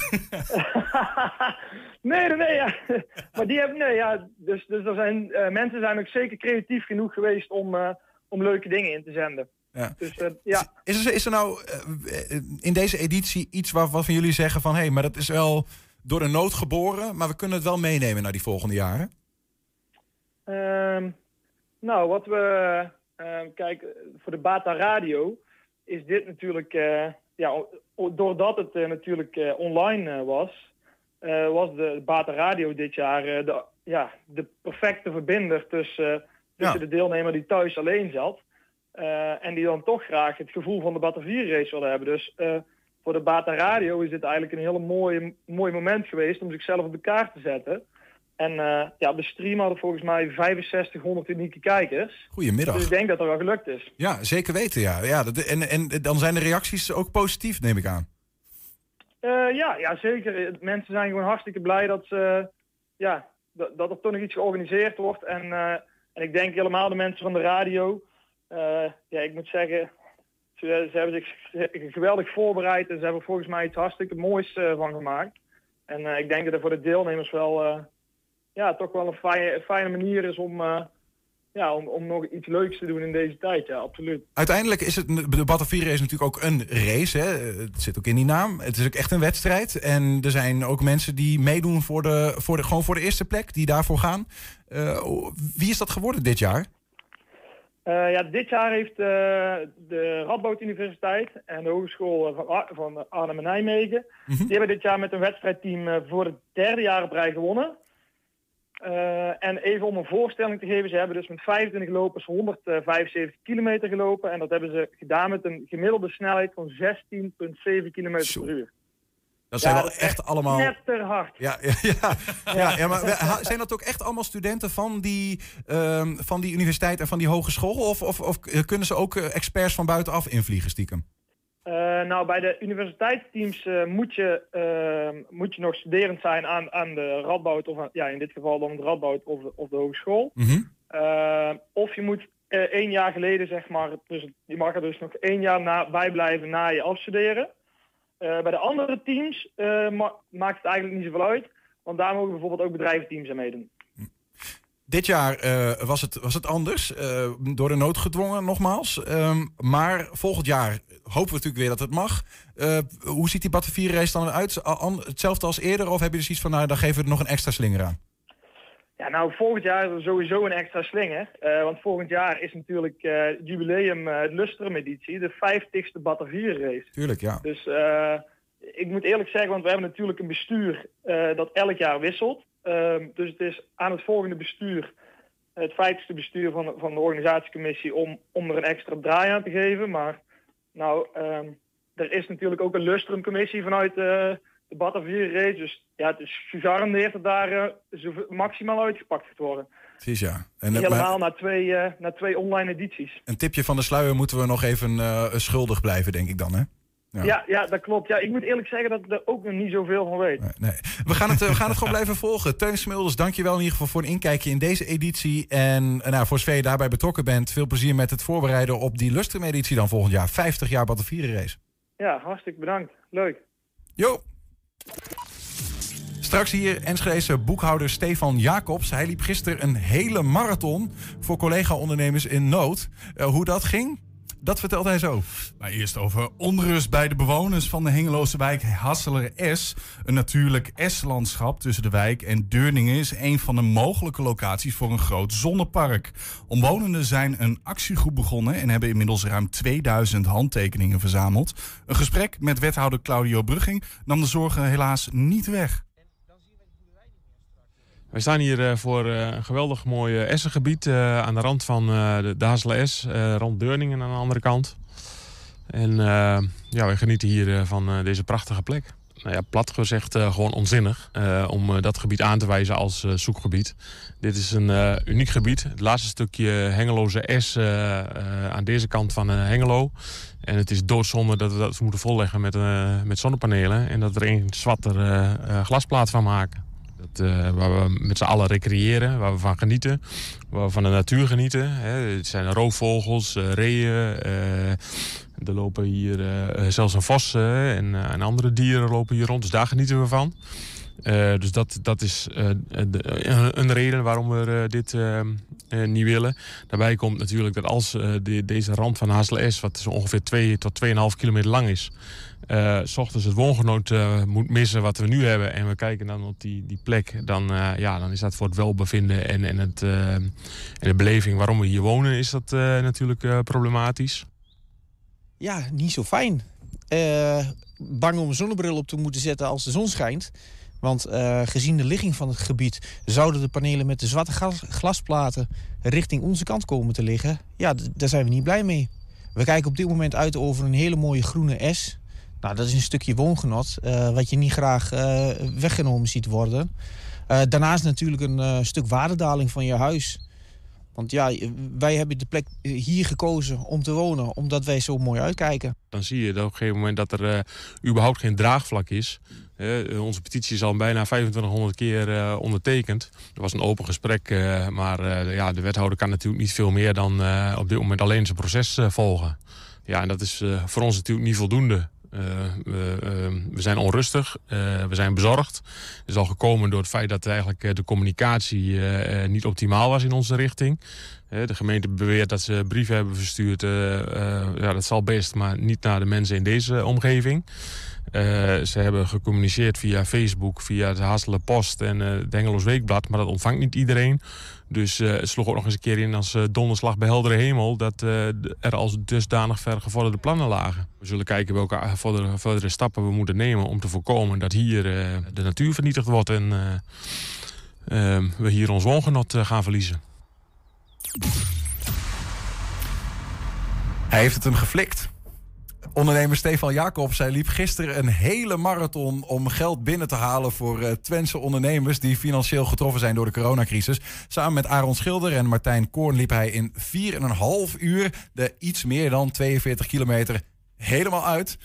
nee, nee, nee, ja. [laughs] maar die hebben, nee, ja. Dus, dus er zijn, uh, mensen zijn ook zeker creatief genoeg geweest om, uh, om leuke dingen in te zenden. Ja. Dus, uh, ja. Is, er, is er nou in deze editie iets waarvan jullie zeggen van... hé, hey, maar dat is wel door de nood geboren, maar we kunnen het wel meenemen naar die volgende jaren? Um, nou, wat we... kijk, voor de Bata Radio is dit natuurlijk... ja, doordat het natuurlijk online was was de Bata Radio dit jaar de, ja, de perfecte verbinder tussen, tussen ja. de deelnemer die thuis alleen zat. en die dan toch graag het gevoel van de Batavier race wilde hebben. Dus voor de Bata Radio is dit eigenlijk een hele mooi, mooi moment geweest om zichzelf op de kaart te zetten. En ja, op de stream hadden volgens mij 6500 unieke kijkers. Goedemiddag. Dus ik denk dat dat wel gelukt is. Ja, zeker weten. Ja. Ja, dat, en, en dan zijn de reacties ook positief, neem ik aan. Uh, ja, ja, zeker. Mensen zijn gewoon hartstikke blij dat, ze, ja, dat, dat er toch nog iets georganiseerd wordt. En, en ik denk helemaal de mensen van de radio. Ja, ik moet zeggen, ze, ze, hebben zich geweldig voorbereid en ze hebben volgens mij iets hartstikke moois van gemaakt. En eh, ik denk dat het voor de deelnemers wel, eh, ja, toch wel een fijne, fijne manier is om, eh, ja, om, om nog iets leuks te doen in deze tijd. Ja, absoluut. Uiteindelijk is het, de Battle 4 race natuurlijk ook een race. Hè? Het zit ook in die naam. Het is ook echt een wedstrijd. En er zijn ook mensen die meedoen voor de, voor de, gewoon voor de eerste plek, die daarvoor gaan. Uh, wie is dat geworden dit jaar? Uh, ja, dit jaar heeft uh, de Radboud Universiteit en de Hogeschool van, Ar van Arnhem en Nijmegen... Mm -hmm. die hebben dit jaar met een wedstrijdteam voor het derde jaar op rij gewonnen. Uh, en even om een voorstelling te geven, ze hebben dus met 25 lopers 175 kilometer gelopen. En dat hebben ze gedaan met een gemiddelde snelheid van 16,7 kilometer per uur. Dat zijn ja, wel echt, echt allemaal. Net ter hard. Ja, ja, ja, [laughs] ja, ja maar zijn dat ook echt allemaal studenten van die, um, van die universiteit en van die hogeschool? Of, of, of kunnen ze ook experts van buitenaf invliegen, stiekem? Uh, nou, bij de universiteitsteams uh, moet, je, uh, moet je nog studerend zijn aan, aan de Radboud, of aan, ja, in dit geval dan de Radboud of de, of de hogeschool. Mm -hmm. of je moet één jaar geleden, zeg maar, dus je mag er dus nog één jaar na, bij blijven na je afstuderen. Bij de andere teams ma maakt het eigenlijk niet zoveel uit. Want daar mogen bijvoorbeeld ook bedrijventeams aan meedoen. Dit jaar uh, was, het, was het anders. door de nood gedwongen, nogmaals. Um, maar volgend jaar hopen we natuurlijk weer dat het mag. hoe ziet die Battle race dan uit? Hetzelfde als eerder? Of heb je dus iets van, nou, dan geven we er nog een extra slinger aan? Ja, nou, volgend jaar is er sowieso een extra slinger. Want volgend jaar is natuurlijk het jubileum uh, Lustrum-editie, de 50ste Batavia race. Tuurlijk, ja. Dus ik moet eerlijk zeggen, want we hebben natuurlijk een bestuur dat elk jaar wisselt. Ehm, dus het is aan het volgende bestuur, het 50ste bestuur van, van de organisatiecommissie, om, om er een extra draai aan te geven. Maar nou, um, er is natuurlijk ook een Lustrum-commissie vanuit de Batavia race. Dus ja, het is gegarandeerd dat daar uh, zo maximaal uitgepakt gaat worden. Precies, ja. En, Helemaal naar, twee, uh, naar twee online edities. Een tipje van de sluier moeten we nog even uh, schuldig blijven, denk ik dan, hè? Ja. ja. Ja, dat klopt. Ja, ik moet eerlijk zeggen dat ik er ook nog niet zoveel van weet. Nee, nee. We, gaan het, we gaan het gewoon blijven volgen. Teun Smulders, dankjewel in ieder geval voor een inkijkje in deze editie. En nou, voor zover je daarbij betrokken bent, veel plezier met het voorbereiden op die Lustrum-editie dan volgend jaar. 50 jaar Battenvieren race. Ja, hartstikke bedankt. Leuk. Jo. Straks hier Enschedese boekhouder Stefan Jacobs. Hij liep gisteren een hele marathon voor collega-ondernemers in nood. Uh, hoe dat ging? Dat vertelt hij zo. Maar eerst over onrust bij de bewoners van de Hengeloze wijk Hasseler S. Een natuurlijk S-landschap tussen de wijk en Deurningen is een van de mogelijke locaties voor een groot zonnepark. Omwonenden zijn een actiegroep begonnen en hebben inmiddels ruim 2000 handtekeningen verzameld. Een gesprek met wethouder Claudio Brugging nam de zorgen helaas niet weg. We staan hier uh, voor uh, een geweldig mooi uh, essengebied aan de rand van de, de S, rond Deurningen aan de andere kant. En ja, we genieten hier van deze prachtige plek. Nou ja, plat gezegd gewoon onzinnig om dat gebied aan te wijzen als zoekgebied. Dit is een uniek gebied. Het laatste stukje Hengeloze S aan deze kant van Hengelo. En het is doodzonde dat we dat moeten volleggen met, met zonnepanelen. En dat we er een zwatter glasplaat van maken. Dat, uh, waar we met z'n allen recreëren, waar we van genieten. Waar we van de natuur genieten. Hè. Het zijn roofvogels, uh, reeën. Uh, er lopen hier zelfs een vos en, en, andere dieren lopen hier rond. Dus daar genieten we van. Dus dat, dat is de, een reden waarom we dit niet willen. Daarbij komt natuurlijk dat als de, deze rand van Hazel S, wat zo ongeveer 2 tot 2,5 kilometer lang is, uh, het woongenoot moet missen wat we nu hebben... en we kijken dan op die, die plek... Dan, ja, dan is dat voor het welbevinden en, en, het, en de beleving waarom we hier wonen... is dat natuurlijk problematisch. Ja, niet zo fijn. bang om een zonnebril op te moeten zetten als de zon schijnt. Want gezien de ligging van het gebied... zouden de panelen met de zwarte glasplaten richting onze kant komen te liggen. Ja, daar zijn we niet blij mee. We kijken op dit moment uit over een hele mooie groene S... Nou, dat is een stukje woongenot uh, wat je niet graag uh, weggenomen ziet worden. Daarnaast natuurlijk een stuk waardedaling van je huis. Want ja, wij hebben de plek hier gekozen om te wonen, omdat wij zo mooi uitkijken. Dan zie je dat op een gegeven moment dat er überhaupt geen draagvlak is. Onze petitie is al bijna 2500 keer ondertekend. Er was een open gesprek, maar ja, de wethouder kan natuurlijk niet veel meer dan op dit moment alleen zijn proces volgen. Ja, en dat is voor ons natuurlijk niet voldoende. Eh, we, eh, zijn onrustig, eh, we zijn bezorgd. Het is al gekomen door het feit dat eigenlijk eh, de communicatie eh, eh, niet optimaal was in onze richting. Eh, de gemeente beweert dat ze brieven hebben verstuurd. eh, eh, ja, dat zal best, maar niet naar de mensen in deze omgeving. Eh, ze hebben gecommuniceerd via Facebook, via de Hasselen Post en eh het Hengeloos Weekblad. Maar dat ontvangt niet iedereen. Dus eh, het sloeg ook nog eens een keer in als donderslag bij heldere hemel... dat er als dusdanig ver gevorderde plannen lagen. We zullen kijken welke verdere, verdere stappen we moeten nemen... om te voorkomen dat hier de natuur vernietigd wordt... en we hier ons woongenot gaan verliezen. Hij heeft het hem geflikt. Ondernemer Stefan Jacobs, hij liep gisteren een hele marathon om geld binnen te halen voor eh Twentse ondernemers die financieel getroffen zijn door de coronacrisis. Samen met Aaron Schilder en Martijn Koorn liep hij in 4,5 uur de iets meer dan 42 kilometer helemaal uit.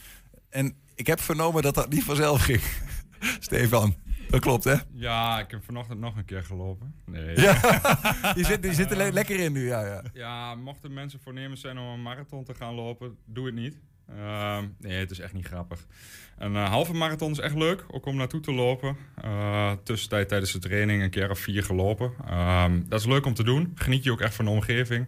En ik heb vernomen dat dat niet vanzelf ging. [laughs] Stefan, dat klopt hè? Ja, ik heb vanochtend nog een keer gelopen. Nee. Ja, [laughs] je zit, je zit er le- lekker in nu, ja, ja. Ja, mochten mensen voornemens zijn om een marathon te gaan lopen, doe het niet. Ehm, nee, het is echt niet grappig. Een eh, halve marathon is echt leuk, ook om naartoe te lopen. Eh, tussentijd tijdens de training een keer of vier gelopen. Ehm, dat is leuk om te doen. Geniet je ook echt van de omgeving.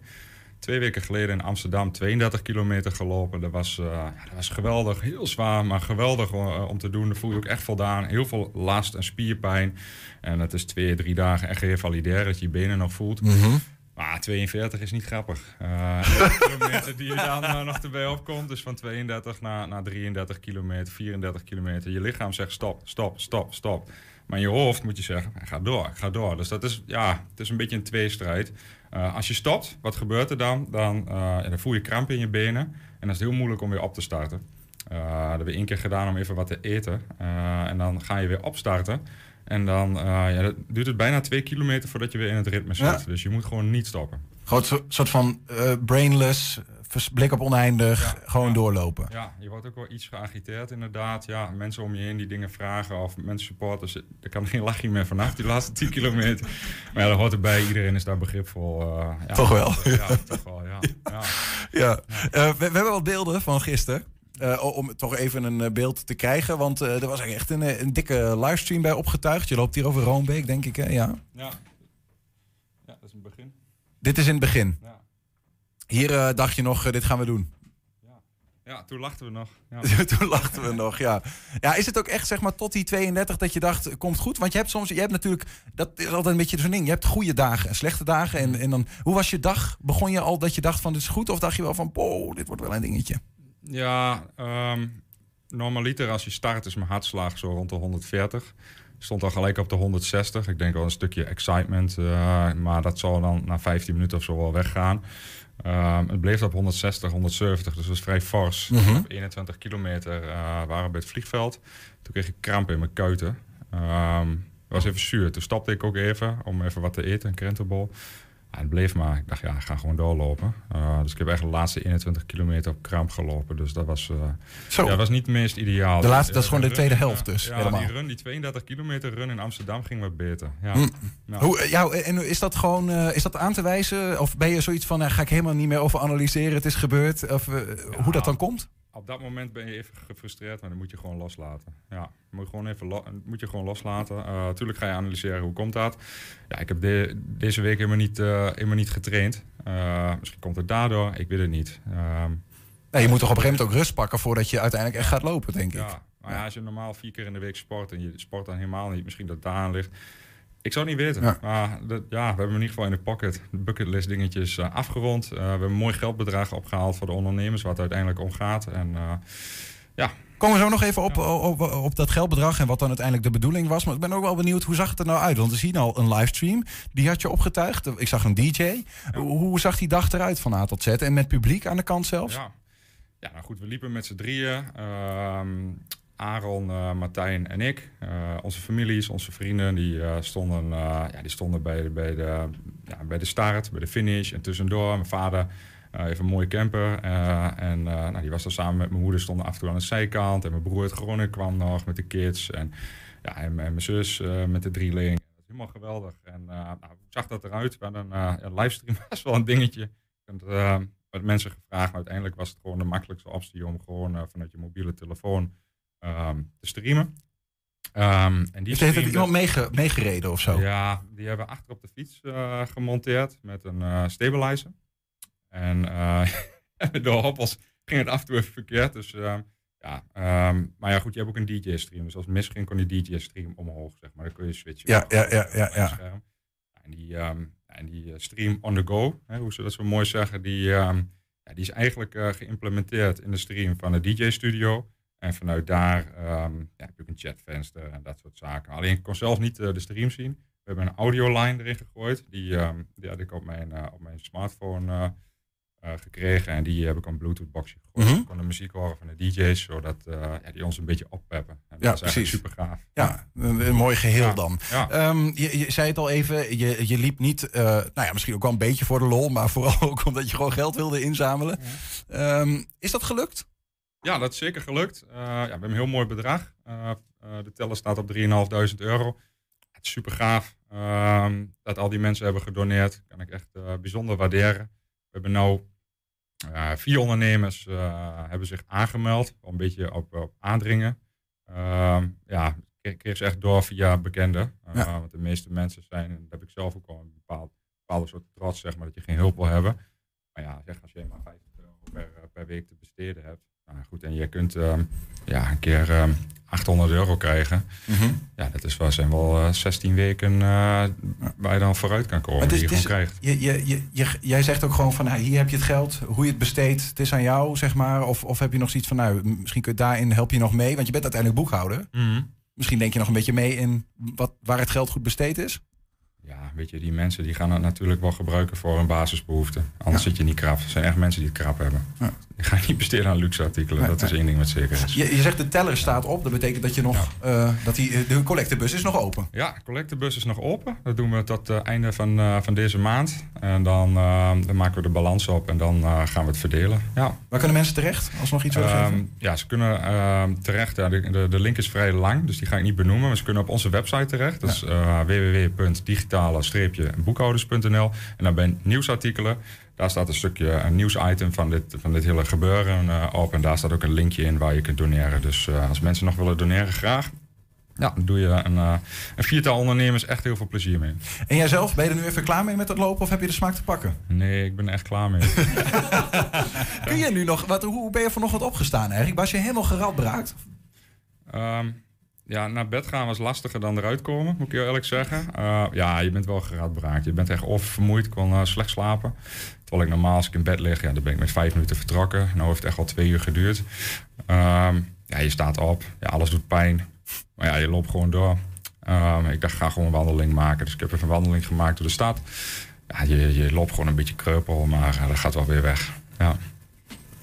Twee weken geleden in Amsterdam 32 kilometer gelopen. Dat was, eh, dat was geweldig. Heel zwaar, maar geweldig om te doen. Daar voel je ook echt voldaan. Heel veel last en spierpijn. En het is twee, drie dagen echt revalidair dat je je benen nog voelt. Mhm. Maar 42 is niet grappig. Eh [laughs] de kilometer die je dan eh, nog erbij opkomt, dus van 32 naar, naar 33 kilometer, 34 kilometer. Je lichaam zegt stop, stop, stop, stop. Maar in je hoofd moet je zeggen, ga door, ga door. Dus dat is, ja, het is een beetje een tweestrijd. Eh als je stopt, wat gebeurt er dan? Dan, eh, ja, dan voel je kramp in je benen. En dan is het heel moeilijk om weer op te starten. Eh, dat hebben we één keer gedaan om even wat te eten. Eh, en dan ga je weer opstarten. En dan eh, ja, dat duurt het bijna twee kilometer voordat je weer in het ritme zit. Ja. Dus je moet gewoon niet stoppen. Gewoon een soort- van eh, brainless, blik op oneindig, gewoon doorlopen. Ja, je wordt ook wel iets geagiteerd inderdaad. Ja, mensen om je heen die dingen vragen of mensen supporters. Er kan geen lachje meer vanaf die laatste 10 kilometer. Maar ja, dat hoort erbij. Iedereen is daar begripvol. eh, ja. Toch wel. Ja, toch wel, ja. ja. [laughs] Ja, Eh, we, we hebben wat beelden van gisteren. Eh, om toch even een eh, beeld te krijgen. Want eh, er was echt een, een dikke livestream bij opgetuigd. Je loopt hier over Roombeek, denk ik. Hè? Ja. Ja. ja, dat is een begin. Dit is in het begin. Ja. Hier dacht je nog, dit gaan we doen. Ja, toen lachten we nog. Ja. [laughs] Toen lachten we nog, ja. Ja, is het ook echt zeg maar tot die 32 dat je dacht, komt goed? Want je hebt soms, je hebt natuurlijk, dat is altijd een beetje zo'n ding. Je hebt goede dagen en slechte dagen. En, en dan, hoe was je dag? Begon je al dat je dacht van dit is goed? Of dacht je wel van, poh, dit wordt wel een dingetje? Ja, ehm normaliter als je start is mijn hartslag zo rond de 140. Stond al gelijk op de 160. Ik denk wel een stukje excitement. eh, maar dat zal dan na 15 minuten of zo wel weggaan. Ehm, het bleef op 160, 170. Dus dat is vrij fors. Mhm. Op 21 kilometer eh, waren we bij het vliegveld. Toen kreeg ik kramp in mijn kuiten. Dat was even zuur. Toen stopte ik ook even om even wat te eten, een krentenbol. Ja, het bleef maar. Ik dacht, ja, ik ga gewoon doorlopen. Uh, dus ik heb echt de laatste 21 kilometer op kramp gelopen. Dus dat was, uh, Zo. Ja, dat was niet het meest ideaal. De laatste- dat is eh, gewoon de tweede run, helft eh, dus, Ja, helemaal. die run, die 32 kilometer run in Amsterdam ging wat beter. Ja. Hm. Ja. Hoe, eh, ja, en is dat gewoon eh, is dat aan te wijzen? Of ben je zoiets van, eh, ga ik helemaal niet meer over analyseren, het is gebeurd? Of eh, hoe dat dan komt? Op dat moment ben je even gefrustreerd, maar dan moet je gewoon loslaten. Ja, moet je gewoon even moet je gewoon loslaten. Uh, tuurlijk ga je analyseren hoe komt dat. Ja, ik heb de, deze week helemaal niet, uh, helemaal niet getraind. Uh, misschien komt het daardoor, ik weet het niet. Ehm, Nee, je moet toch op een gegeven moment ook rust pakken voordat je uiteindelijk echt gaat lopen, denk ik. Ja, maar ja, als je normaal vier keer in de week sport en je sport dan helemaal niet, misschien dat het aan ligt. Ik zou het niet weten. Ja. Maar dat, ja, we hebben in ieder geval in de pocket de bucketlist dingetjes uh, afgerond. Uh, we hebben een mooi geldbedrag opgehaald voor de ondernemers, wat het uiteindelijk om gaat. En uh, ja. Komen we zo nog even op, op, op, op, dat geldbedrag en wat dan uiteindelijk de bedoeling was. Maar ik ben ook wel benieuwd, hoe zag het er nou uit? Want we zien al een livestream, die had je opgetuigd. Ik zag een DJ. Ja. Hoe zag die dag eruit van A tot Z? En met publiek aan de kant zelfs? Ja, ja nou goed, we liepen met z'n drieën. Um, Aaron, uh, Martijn en ik. Uh, onze families, onze vrienden, die, uh, stonden, ja, die stonden bij, bij, de, ja, bij de start, bij de finish. En tussendoor, mijn vader heeft een mooie camper. en nou, die was dan samen met mijn moeder, stonden af en toe aan de zijkant. En mijn broer uit Groningen kwam nog met de kids. En, ja, en, en mijn zus met de drieling. Dat helemaal geweldig. En nou, hoe zag dat eruit? We hadden een, livestream, [laughs] was wel een dingetje. Je kunt, wat mensen gevraagd, maar uiteindelijk was het gewoon de makkelijkste optie om gewoon eh, vanuit je mobiele telefoon ehm, te streamen. Ehm, en die Dus heeft iemand meege- meegereden of zo? Ja, die hebben achter op de fiets eh, gemonteerd met een eh, stabilizer. En eh, [laughs] de hoppels ging het af en toe even verkeerd. Dus ehm, ja, maar ja goed, je hebt ook een DJ-stream. Dus als het misging kon die DJ-stream omhoog, zeg maar. Dan kun je switchen. Ja, ja, ja, ja, op je ja. scherm. En die, en die stream on the go, hè, hoe ze dat zo mooi zeggen, die, ja, die is eigenlijk geïmplementeerd in de stream van de DJ-studio. En vanuit daar ehm, ja, heb je ook een chatvenster en dat soort zaken. Alleen ik kon zelf niet eh, de stream zien. We hebben een audioline erin gegooid. Die, ehm, die had ik op mijn, eh, op mijn smartphone eh, gekregen. En die heb ik een Bluetooth boxje gegooid. Mhm. Ik kon de muziek horen van de DJ's, zodat ja, die ons een beetje oppeppen. En Ja, dat is precies. super gaaf. Ja, een, een mooi geheel Ja, dan. ja. Ehm, je, je zei het al even, je, je liep niet, nou ja, misschien ook wel een beetje voor de lol, maar vooral [laughs] ook omdat je gewoon geld wilde inzamelen. Ehm, is dat gelukt? Ja, dat is zeker gelukt. Eh, ja, we hebben een heel mooi bedrag. Eh, eh, de teller staat op 3.500 euro. Het is super gaaf ehm, dat al die mensen hebben gedoneerd. Kan ik echt bijzonder waarderen. We hebben nu vier ondernemers hebben zich aangemeld. Een beetje op, op aandringen. Ehm, ja, ik kreeg ze echt door via bekenden. Ja. Want de meeste mensen zijn, en dat heb ik zelf ook al een bepaald, bepaalde soort trots, zeg maar, dat je geen hulp wil hebben. Maar ja, zeg, als je maar 50 euro per, per week te besteden hebt. Nou goed, en je kunt ehm, ja, een keer ehm, 800 euro krijgen. Mhm. Ja, dat is wel, zijn wel eh, 16 weken eh, waar je dan vooruit kan komen. Die je gewoon het is- krijgt. Je, je, je, jij zegt ook gewoon van, nou, hier heb je het geld, hoe je het besteedt, het is aan jou, zeg maar. Of, of heb je nog zoiets van, nou, misschien kun je daarin help je nog mee, want je bent uiteindelijk boekhouder. Mhm. Misschien denk je nog een beetje mee in wat, waar het geld goed besteed is. Ja, weet je, die mensen die gaan het natuurlijk wel gebruiken voor hun basisbehoeften. Anders zit je niet krap. Het zijn echt mensen die het krap hebben. Die gaan niet besteden aan luxe artikelen. Nee, dat is één ding wat zeker is. Je, je zegt de teller staat op, dat betekent dat je nog, eh, dat die, de collectebus is nog open. Ja, collectebus is nog open. Dat doen we tot het einde van, eh, van deze maand. En dan, eh, dan maken we de balans op en dan eh, gaan we het verdelen. Ja. Waar kunnen mensen terecht als nog iets willen Ehm, geven? ja, ze kunnen ehm, terecht. Ja, de, de, de link is vrij lang, dus die ga ik niet benoemen. Maar ze kunnen op onze website terecht. Dat is eh, www.digitale-boekhouders.nl. En dan bij nieuwsartikelen. Daar staat een stukje, een nieuwsitem van dit, van dit hele gebeuren eh, op. En daar staat ook een linkje in waar je kunt doneren. Dus eh, als mensen nog willen doneren, graag. Ja, dan doe je een, eh, een viertal ondernemers echt heel veel plezier mee. En jijzelf, ben je er nu even klaar mee met dat lopen of heb je de smaak te pakken? Nee, ik ben er echt klaar mee. [laughs] Kun je nu nog, wat, hoe ben je vanochtend opgestaan eigenlijk? Was je helemaal geradbraakt? Ehm, ja, naar bed gaan was lastiger dan eruit komen, moet ik heel eerlijk zeggen. Eh, ja, je bent wel geradbraakt. Je bent echt of vermoeid, kon eh, slecht slapen. Terwijl ik normaal als ik in bed lig, ja, dan ben ik met vijf minuten vertrokken. Nou heeft het echt al twee uur geduurd. Ehm, ja, je staat op. Ja, alles doet pijn. Maar ja, je loopt gewoon door. Ehm, ik dacht, ga gewoon een wandeling maken. Dus ik heb even een wandeling gemaakt door de stad. Ja, je, je loopt gewoon een beetje kreupel, maar eh, dat gaat wel weer weg. Ja.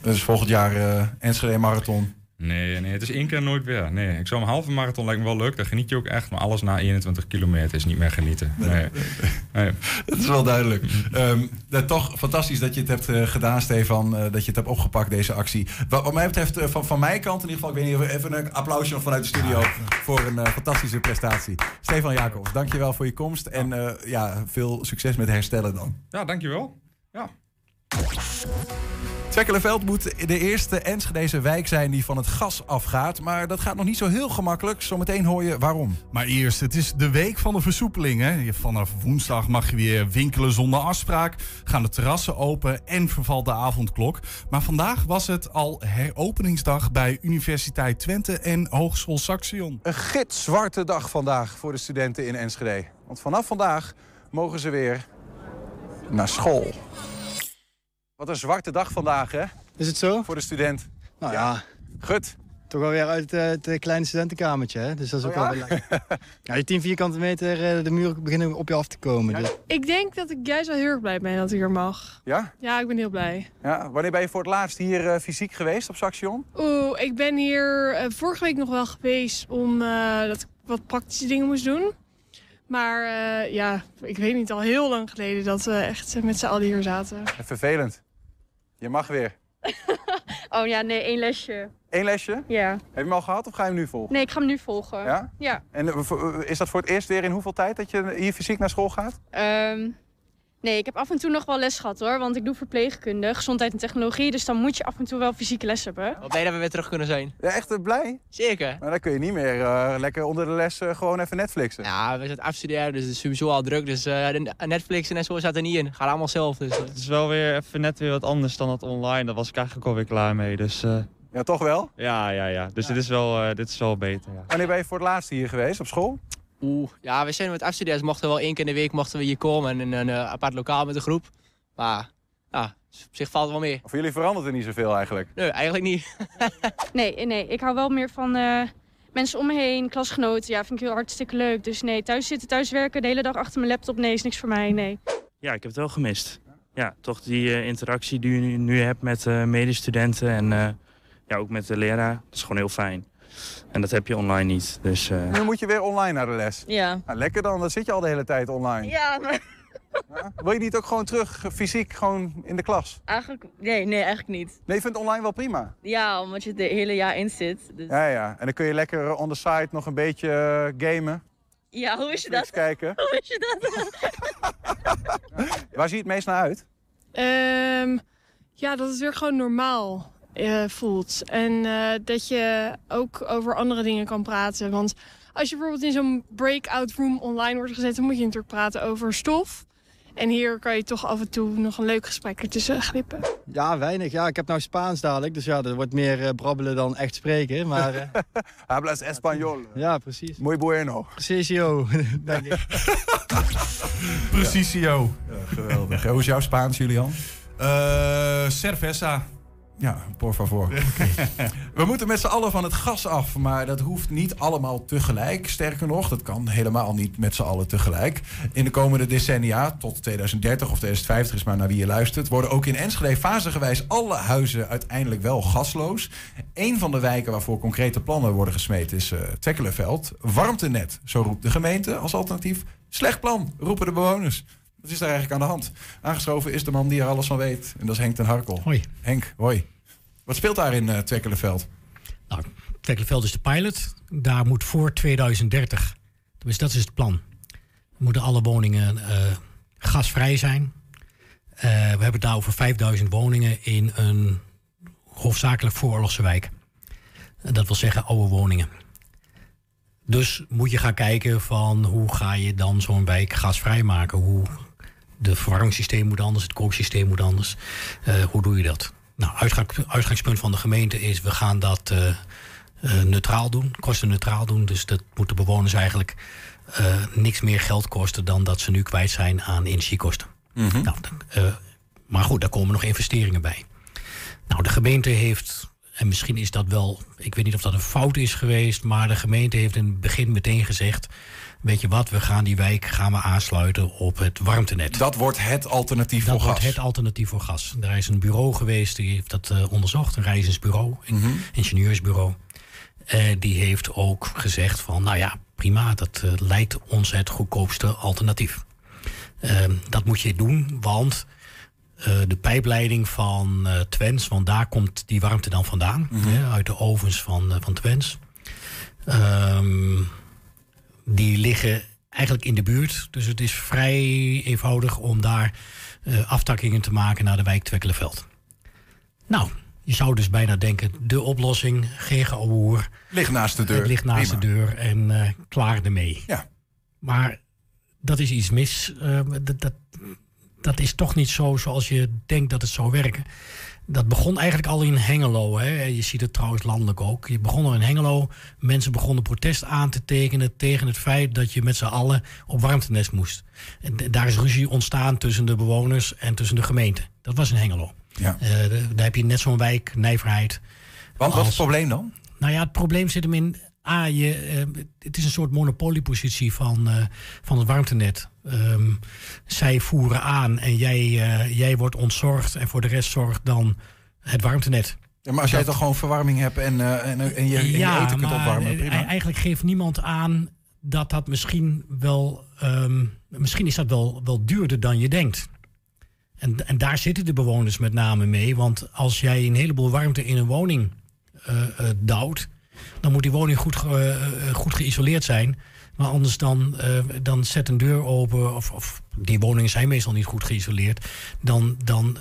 Dus volgend jaar Enschede Marathon. Nee, nee, het is één keer nooit weer. Nee, ik zou een halve marathon lijkt me wel leuk. Daar geniet je ook echt. Maar alles na 21 kilometer is niet meer genieten. Nee. nee. Dat is wel duidelijk. Ehm, dat, toch fantastisch dat je het hebt eh, gedaan, Stefan. eh, dat je het hebt opgepakt, deze actie. Wat, wat mij betreft, eh, van, van mijn kant in ieder geval, ik weet niet, even een applausje nog vanuit de studio voor een fantastische prestatie. Stefan Jacobs, dankjewel voor je komst. En ja, veel succes met herstellen dan. Ja, dankjewel. Ja. Twekkelenveld moet de eerste Enschedeze wijk zijn die van het gas afgaat. Maar dat gaat nog niet zo heel gemakkelijk. Zometeen hoor je waarom. Maar eerst, het is de week van de versoepeling. Hè? Je- Vanaf woensdag mag je weer winkelen zonder afspraak. Gaan de terrassen open en vervalt de avondklok. Maar vandaag was het al heropeningsdag bij Universiteit Twente en Hogeschool Saxion. Een gitzwarte dag vandaag voor de studenten in Enschede. Want vanaf vandaag mogen ze weer naar school. Wat een zwarte dag vandaag, hè? Is het zo? Voor de student. Nou ja. Gut. Toch wel weer uit eh, het eh, kleine studentenkamertje, hè? Dus dat is ook Oh ja? wel weer lekker. [laughs] ja, die 10 vierkante meter, eh, de muren beginnen op je af te komen. Dus. Ik denk dat ik juist wel heel erg blij ben dat ik hier mag. Ja? Ja, ik ben heel blij. ja? Wanneer ben je voor het laatst hier eh, fysiek geweest op Saxion? Oeh, ik ben hier eh, vorige week nog wel geweest om eh, dat ik wat praktische dingen moest doen. Maar eh, ja, ik weet niet, al heel lang geleden dat we echt met z'n allen hier zaten. Vervelend. Je mag weer. [laughs] Oh ja, nee, één lesje. Eén lesje? Ja. Heb je hem al gehad of ga je hem nu volgen? Nee, ik ga hem nu volgen. Ja? Ja. En eh, voor- is dat voor het eerst weer in hoeveel tijd dat je hier fysiek naar school gaat? Ehm, Nee, ik heb af en toe nog wel les gehad hoor. Want ik doe verpleegkunde, gezondheid en technologie. Dus dan moet je af en toe wel fysieke les hebben. Wat blij dat we weer terug kunnen zijn. Ja, echt eh, blij? Zeker. Maar dan kun je niet meer eh, lekker onder de les eh, gewoon even Netflixen. Ja, we zijn afstuderen, dus het is sowieso al druk. Dus eh, de Netflix en zo staat er niet in. Gaat allemaal zelf. Dus, Het is wel weer even net weer wat anders dan het online. Daar was ik eigenlijk alweer klaar mee. Dus, eh, Ja, toch wel? ja, ja, ja. Dus Dit, is wel, eh, dit is wel beter. Ja. Wanneer ben je voor het laatst hier geweest op school? Oeh, ja, we zijn met afstuderen. Dus mochten wel één keer in de week mochten we hier komen. In een eh, apart lokaal met een groep. Maar ja, op zich valt het wel mee. Of jullie verandert er niet zoveel eigenlijk? Nee, eigenlijk niet. [laughs] Nee, nee, ik hou wel meer van eh, mensen om me heen, klasgenoten. Ja, vind ik heel hartstikke leuk. Dus nee, thuis zitten, thuis werken, de hele dag achter mijn laptop. Nee, is niks voor mij, nee. Ja, ik heb het wel gemist. Ja, toch die eh, interactie die je nu, nu hebt met eh, medestudenten en eh, ja, ook met de leraar. Dat is gewoon heel fijn. En dat heb je online niet. Dus, eh, Nu moet je weer online naar de les. Ja. Nou, lekker dan, dan zit je al de hele tijd online. Ja, maar Wil je niet ook gewoon terug eh, fysiek gewoon in de klas? Eigenlijk, nee, nee, eigenlijk niet. Nee, je vindt online wel prima? Ja, omdat je het de hele jaar in zit. Dus... Ja, ja. En dan kun je lekker eh, on the side nog een beetje gamen. Ja, hoe is je Netflix dat? kijken. [laughs] Hoe is je dat? [laughs] Waar zie je het meest naar uit? Ehm, ja, dat het weer gewoon normaal eh, voelt. En eh, dat je ook over andere dingen kan praten. Want als je bijvoorbeeld in zo'n breakout room online wordt gezet... dan moet je natuurlijk praten over stof. En hier kan je toch af en toe nog een leuk gesprek ertussen glippen. Ja, weinig. Ja, ik heb nou Spaans dadelijk, dus ja, dat wordt meer eh, brabbelen dan echt spreken. Maar, eh, [laughs] Hablas español. ja, precies. Muy bueno. Precisio, [laughs] denk ik. Precisio. geweldig. Hoe is jouw Spaans, Julian? Eh cerveza. Ja, por favor. [laughs] We moeten met z'n allen van het gas af, maar dat hoeft niet allemaal tegelijk. Sterker nog, dat kan helemaal niet met z'n allen tegelijk. In de komende decennia, tot 2030 of 2050 is maar naar wie je luistert, worden ook in Enschede fasegewijs alle huizen uiteindelijk wel gasloos. Een van de wijken waarvoor concrete plannen worden gesmeed is uh, Tekkelenveld. Warmtenet, zo roept de gemeente als alternatief. Slecht plan, roepen de bewoners. Wat is daar eigenlijk aan de hand? Aangeschoven is de man die er alles van weet. En dat is Henk ten Harkel. Hoi. Henk, hoi. Wat speelt daar in uh, Twekkelenveld? Nou, Twekkelenveld is de pilot. Daar moet voor 2030, dus dat is het plan, moeten alle woningen uh, gasvrij zijn. Uh, we hebben het daar over 5000 woningen in een hoofdzakelijk vooroorlogse wijk. Dat wil zeggen oude woningen. Dus moet je gaan kijken van hoe ga je dan zo'n wijk gasvrij maken? Hoe de verwarmingssysteem moet anders, het kooksysteem moet anders. Uh, hoe doe je dat? Nou, uitgang, uitgangspunt van de gemeente is, we gaan dat uh, uh, neutraal doen, kostenneutraal doen. Dus dat moeten bewoners eigenlijk niks meer geld kosten dan dat ze nu kwijt zijn aan energiekosten. Mm -hmm. nou, maar goed, daar komen nog investeringen bij. Nou, de gemeente heeft en misschien is dat wel, ik weet niet of dat een fout is geweest, maar de gemeente heeft in het begin meteen gezegd: Weet je wat, we gaan die wijk gaan we aansluiten op het warmtenet. Dat wordt het alternatief dat voor wordt gas. het alternatief voor gas. Er is een bureau geweest die heeft dat uh, onderzocht, een reizensbureau, een mm -hmm. ingenieursbureau. Uh, die heeft ook gezegd van, nou ja, prima, dat uh, lijkt ons het goedkoopste alternatief. Ehm, dat moet je doen, want de pijpleiding van Twens, want daar komt die warmte dan vandaan, mm -hmm. hè, uit de ovens van, van Twens. Um, die liggen eigenlijk in de buurt, dus het is vrij eenvoudig om daar aftakkingen te maken naar de wijk Twekkelenveld. Nou, je zou dus bijna denken, de oplossing, geoer. Ligt naast de deur. Het ligt naast Prima. de deur en klaar ermee. Ja. Maar dat is iets mis. dat, dat, dat is toch niet zo zoals je denkt dat het zou werken. Dat begon eigenlijk al in Hengelo. Hè. Je ziet het trouwens landelijk ook. Je begon al in Hengelo. Mensen begonnen protest aan te tekenen tegen het feit dat je met z'n allen op warmtenet moest. En daar is ruzie ontstaan tussen de bewoners en tussen de gemeente. Dat was in Hengelo. Ja. Uh, daar heb je net zo'n wijk, Nijverheid. Want wat is het probleem dan? Nou ja, het probleem zit hem in A, je, uh, het is een soort monopoliepositie van, uh, van het warmtenet. Um, zij voeren aan en jij, uh, jij wordt ontzorgd en voor de rest zorgt dan het warmtenet. Ja, maar als jij toch gewoon verwarming hebt en, eh, en, en je, en je eten kunt opwarmen, eh, prima. eigenlijk geeft niemand aan dat dat misschien wel... ehm, misschien is dat wel, wel duurder dan je denkt. En, en daar zitten de bewoners met name mee. Want als jij een heleboel warmte in een woning eh, eh, duwt... Dan moet die woning goed, ge- eh, goed geïsoleerd zijn. Maar anders dan, eh, dan zet een deur open, of, of die woningen zijn meestal niet goed geïsoleerd. Dan, dan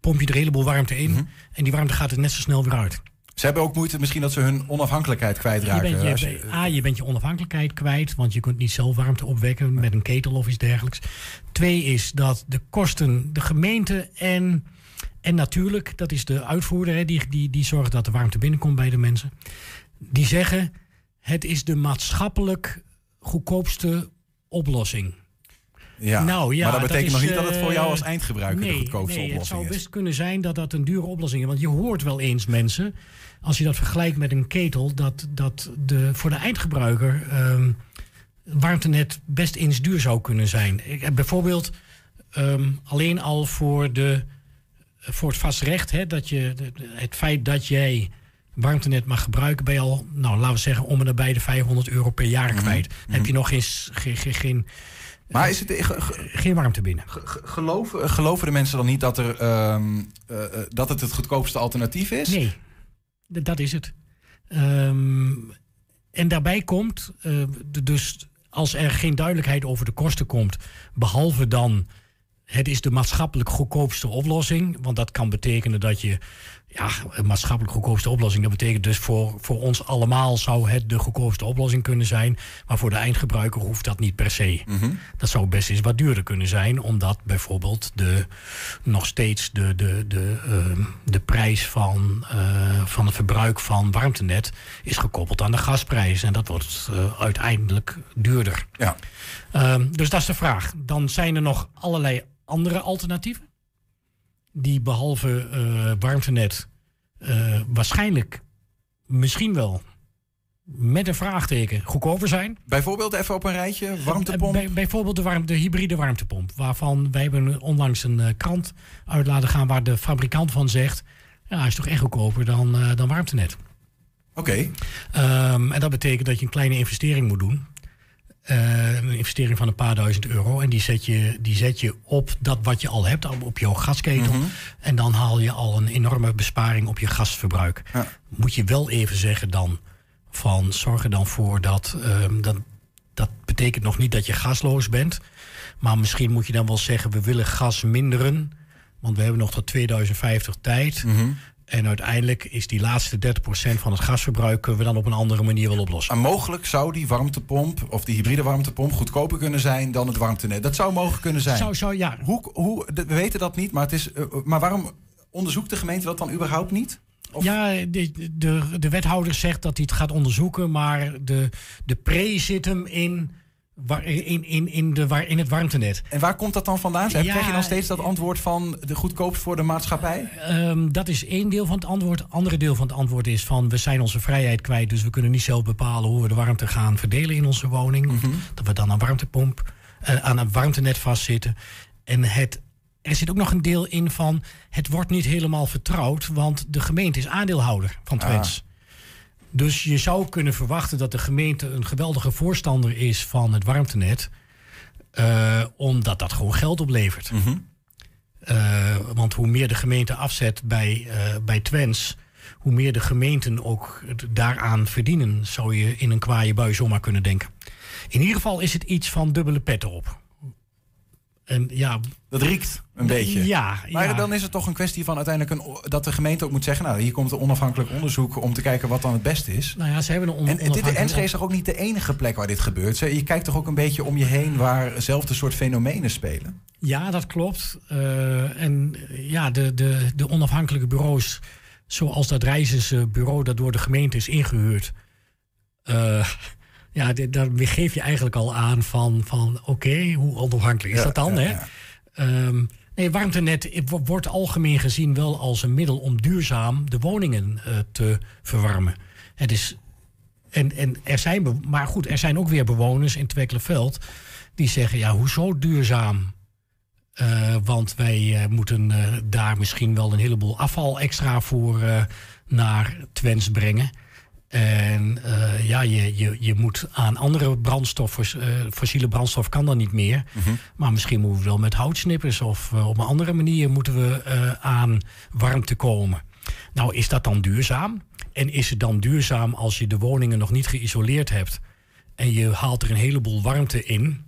pomp je er een heleboel warmte in en die warmte gaat er net zo snel weer uit. Ze hebben ook moeite misschien dat ze hun onafhankelijkheid Je kwijtraken. bent, je, Als je- A, je bent je onafhankelijkheid kwijt, want je kunt niet zelf warmte opwekken met een ketel of iets dergelijks. Twee is dat de kosten, de gemeente en, en natuurlijk, dat is de uitvoerder, hè, die, die, die zorgt dat de warmte binnenkomt bij de mensen. Die zeggen, het is de maatschappelijk goedkoopste oplossing. Ja, Nou, ja, maar dat betekent is, nog niet dat het voor jou eh, als eindgebruiker de goedkoopste nee, oplossing Het zou is. best kunnen zijn dat dat een dure oplossing is. Want je hoort wel eens mensen, als je dat vergelijkt met een ketel, dat, dat de, voor de eindgebruiker ehm warmtenet best eens duur zou kunnen zijn. Ik heb bijvoorbeeld ehm, alleen al voor, de, voor het vastrecht, hè, dat je, het feit dat jij warmtenet mag gebruiken, ben je al, nou, laten we zeggen, om en nabij de 500 euro per jaar kwijt. Dan heb je nog geen, geen, geen, geen, Maar is het, ge- ge- geen warmte binnen. geloven, geloven de mensen dan niet dat, er, ehm, eh, eh, dat het het goedkoopste alternatief is? Nee, dat is het. Ehm, en daarbij komt, eh, dus als er geen duidelijkheid over de kosten komt, behalve dan het is de maatschappelijk goedkoopste oplossing, want dat kan betekenen dat je, ja, een maatschappelijk goedkoopste oplossing, dat betekent dus voor, voor ons allemaal zou het de goedkoopste oplossing kunnen zijn, maar voor de eindgebruiker hoeft dat niet per se. Dat zou best eens wat duurder kunnen zijn, omdat bijvoorbeeld de, nog steeds de, de, de, ehm, de prijs van, eh, van het verbruik van warmtenet is gekoppeld aan de gasprijs. En dat wordt eh, uiteindelijk duurder. Ja. Ehm, dus dat is de vraag. Dan zijn er nog allerlei andere alternatieven. Die behalve eh, warmtenet eh, waarschijnlijk misschien wel met een vraagteken goedkoper zijn. Bijvoorbeeld even op een rijtje, warmtepomp. Bij, bijvoorbeeld de, warm, de hybride warmtepomp. Waarvan wij hebben onlangs een eh, krant uit laten gaan waar de fabrikant van zegt... ja, hij is toch echt goedkoper dan, eh, dan warmtenet. Oké. Ehm, en dat betekent dat je een kleine investering moet doen. Eh, een investering van een paar duizend euro. En die zet je, die zet je op dat wat je al hebt, op- jouw gasketel. Mhm. En dan haal je al een enorme besparing op je gasverbruik. Moet je wel even zeggen dan van zorg er dan voor dat, ehm, dat... Dat betekent nog niet dat je gasloos bent. Maar misschien moet je dan wel zeggen, we willen gas minderen. Want we hebben nog tot 2050 tijd. Mhm. En uiteindelijk is die laatste 30% van het gasverbruik... kunnen we dan op een andere manier wel oplossen. En mogelijk zou die warmtepomp of die hybride warmtepomp goedkoper kunnen zijn dan het warmtenet. Dat zou mogelijk kunnen zijn. Zou, zou, ja. Hoe, hoe, we weten dat niet, maar, het is, eh, maar waarom onderzoekt de gemeente dat dan überhaupt niet? Ja, de, de, de wethouder zegt dat hij het gaat onderzoeken, maar de, de pre zit hem in, waar- in, in, in, de, waar, in het warmtenet. En waar komt dat dan vandaan? Ja, Krijg je dan steeds dat antwoord van de goedkoopst voor de maatschappij? Ehm, dat is één deel van het antwoord. Andere deel van het antwoord is van we zijn onze vrijheid kwijt, dus we kunnen niet zelf bepalen hoe we de warmte gaan verdelen in onze woning. Mhm. Dat we dan aan warmtepomp, eh, aan een warmtenet vastzitten. En het, er zit ook nog een deel in van het wordt niet helemaal vertrouwd, want de gemeente is aandeelhouder van Twents. Dus je zou kunnen verwachten dat de gemeente een geweldige voorstander is van het warmtenet. eh, omdat dat gewoon geld oplevert. Eh, want hoe meer de gemeente afzet bij, eh bij Twents, hoe meer de gemeenten ook daaraan verdienen, zou je in een kwaaie bui zomaar kunnen denken. In ieder geval is het iets van dubbele pet erop. En ja, Dat riekt een beetje. Ja, Maar ja. dan is het toch een kwestie van uiteindelijk een, dat de gemeente ook moet zeggen... nou, hier komt een onafhankelijk onderzoek om te kijken wat dan het beste is. Nou ja, ze hebben een on- En dit, onafhankelijk- Enschede is toch ook niet de enige plek waar dit gebeurt? Ze- Je kijkt toch ook een beetje om je heen waar zelfde soort fenomenen spelen? Ja, dat klopt. Eh, en eh, ja, de, de, de onafhankelijke bureaus, zoals dat Reizensbureau dat door de gemeente is ingehuurd. eh, ja, dit- daarmee geef je eigenlijk al aan van, van oké, hoe onafhankelijk is Ja, dat dan? hè? Ehm, nee, warmtenet wo- wordt algemeen gezien wel als een middel om duurzaam de woningen eh, te verwarmen. Het is, en, en er zijn, maar goed, er zijn ook weer bewoners in Twekkelenveld die zeggen, ja, hoezo duurzaam? Eh, want wij eh, moeten daar misschien wel een heleboel afval extra voor naar Twens brengen. En eh, ja, je, je, je moet aan andere brandstoffen, eh, fossiele brandstof kan dan niet meer. Maar misschien moeten we wel met houtsnippers of eh, op een andere manier moeten we aan warmte komen. Nou, is dat dan duurzaam? En is het dan duurzaam als je de woningen nog niet geïsoleerd hebt en je haalt er een heleboel warmte in,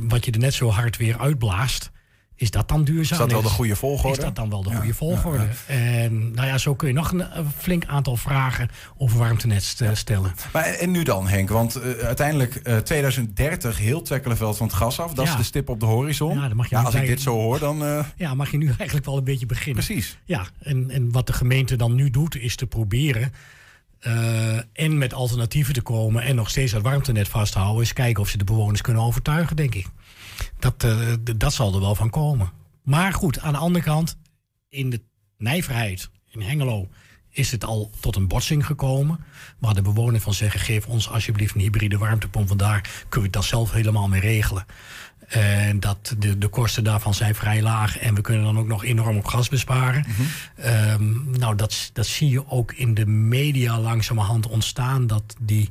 wat je er net zo hard weer uitblaast? Is dat dan duurzaam? Is dat wel de goede volgorde? Is dat dan wel de Ja, goede ja, volgorde? En nou ja, zo kun je nog een, flink aantal vragen over warmtenet st- stellen. Maar en nu dan, Henk? Want eh, uiteindelijk eh 2030 heel Twekkelenveld van het gas af. Dat is de stip op de horizon. Ja, dan mag je nu als ik dit zo hoor, dan... eh, Ja, mag je nu [laughs] eigenlijk wel een beetje beginnen. Precies. Ja, en, en wat de gemeente dan nu doet, is te proberen. en met alternatieven te komen en nog steeds dat warmtenet vasthouden. Is kijken of ze de bewoners kunnen overtuigen, denk ik. Dat, eh, dat zal er wel van komen. Maar goed, aan de andere kant, in de nijverheid in Hengelo is het al tot een botsing gekomen. Waar de bewoners van zeggen: geef ons alsjeblieft een hybride warmtepomp. Want daar kunnen we dat zelf helemaal mee regelen. En dat de, de kosten daarvan zijn vrij laag. En we kunnen dan ook nog enorm op gas besparen. Ehm, nou, dat, dat zie je ook in de media langzamerhand ontstaan. Dat die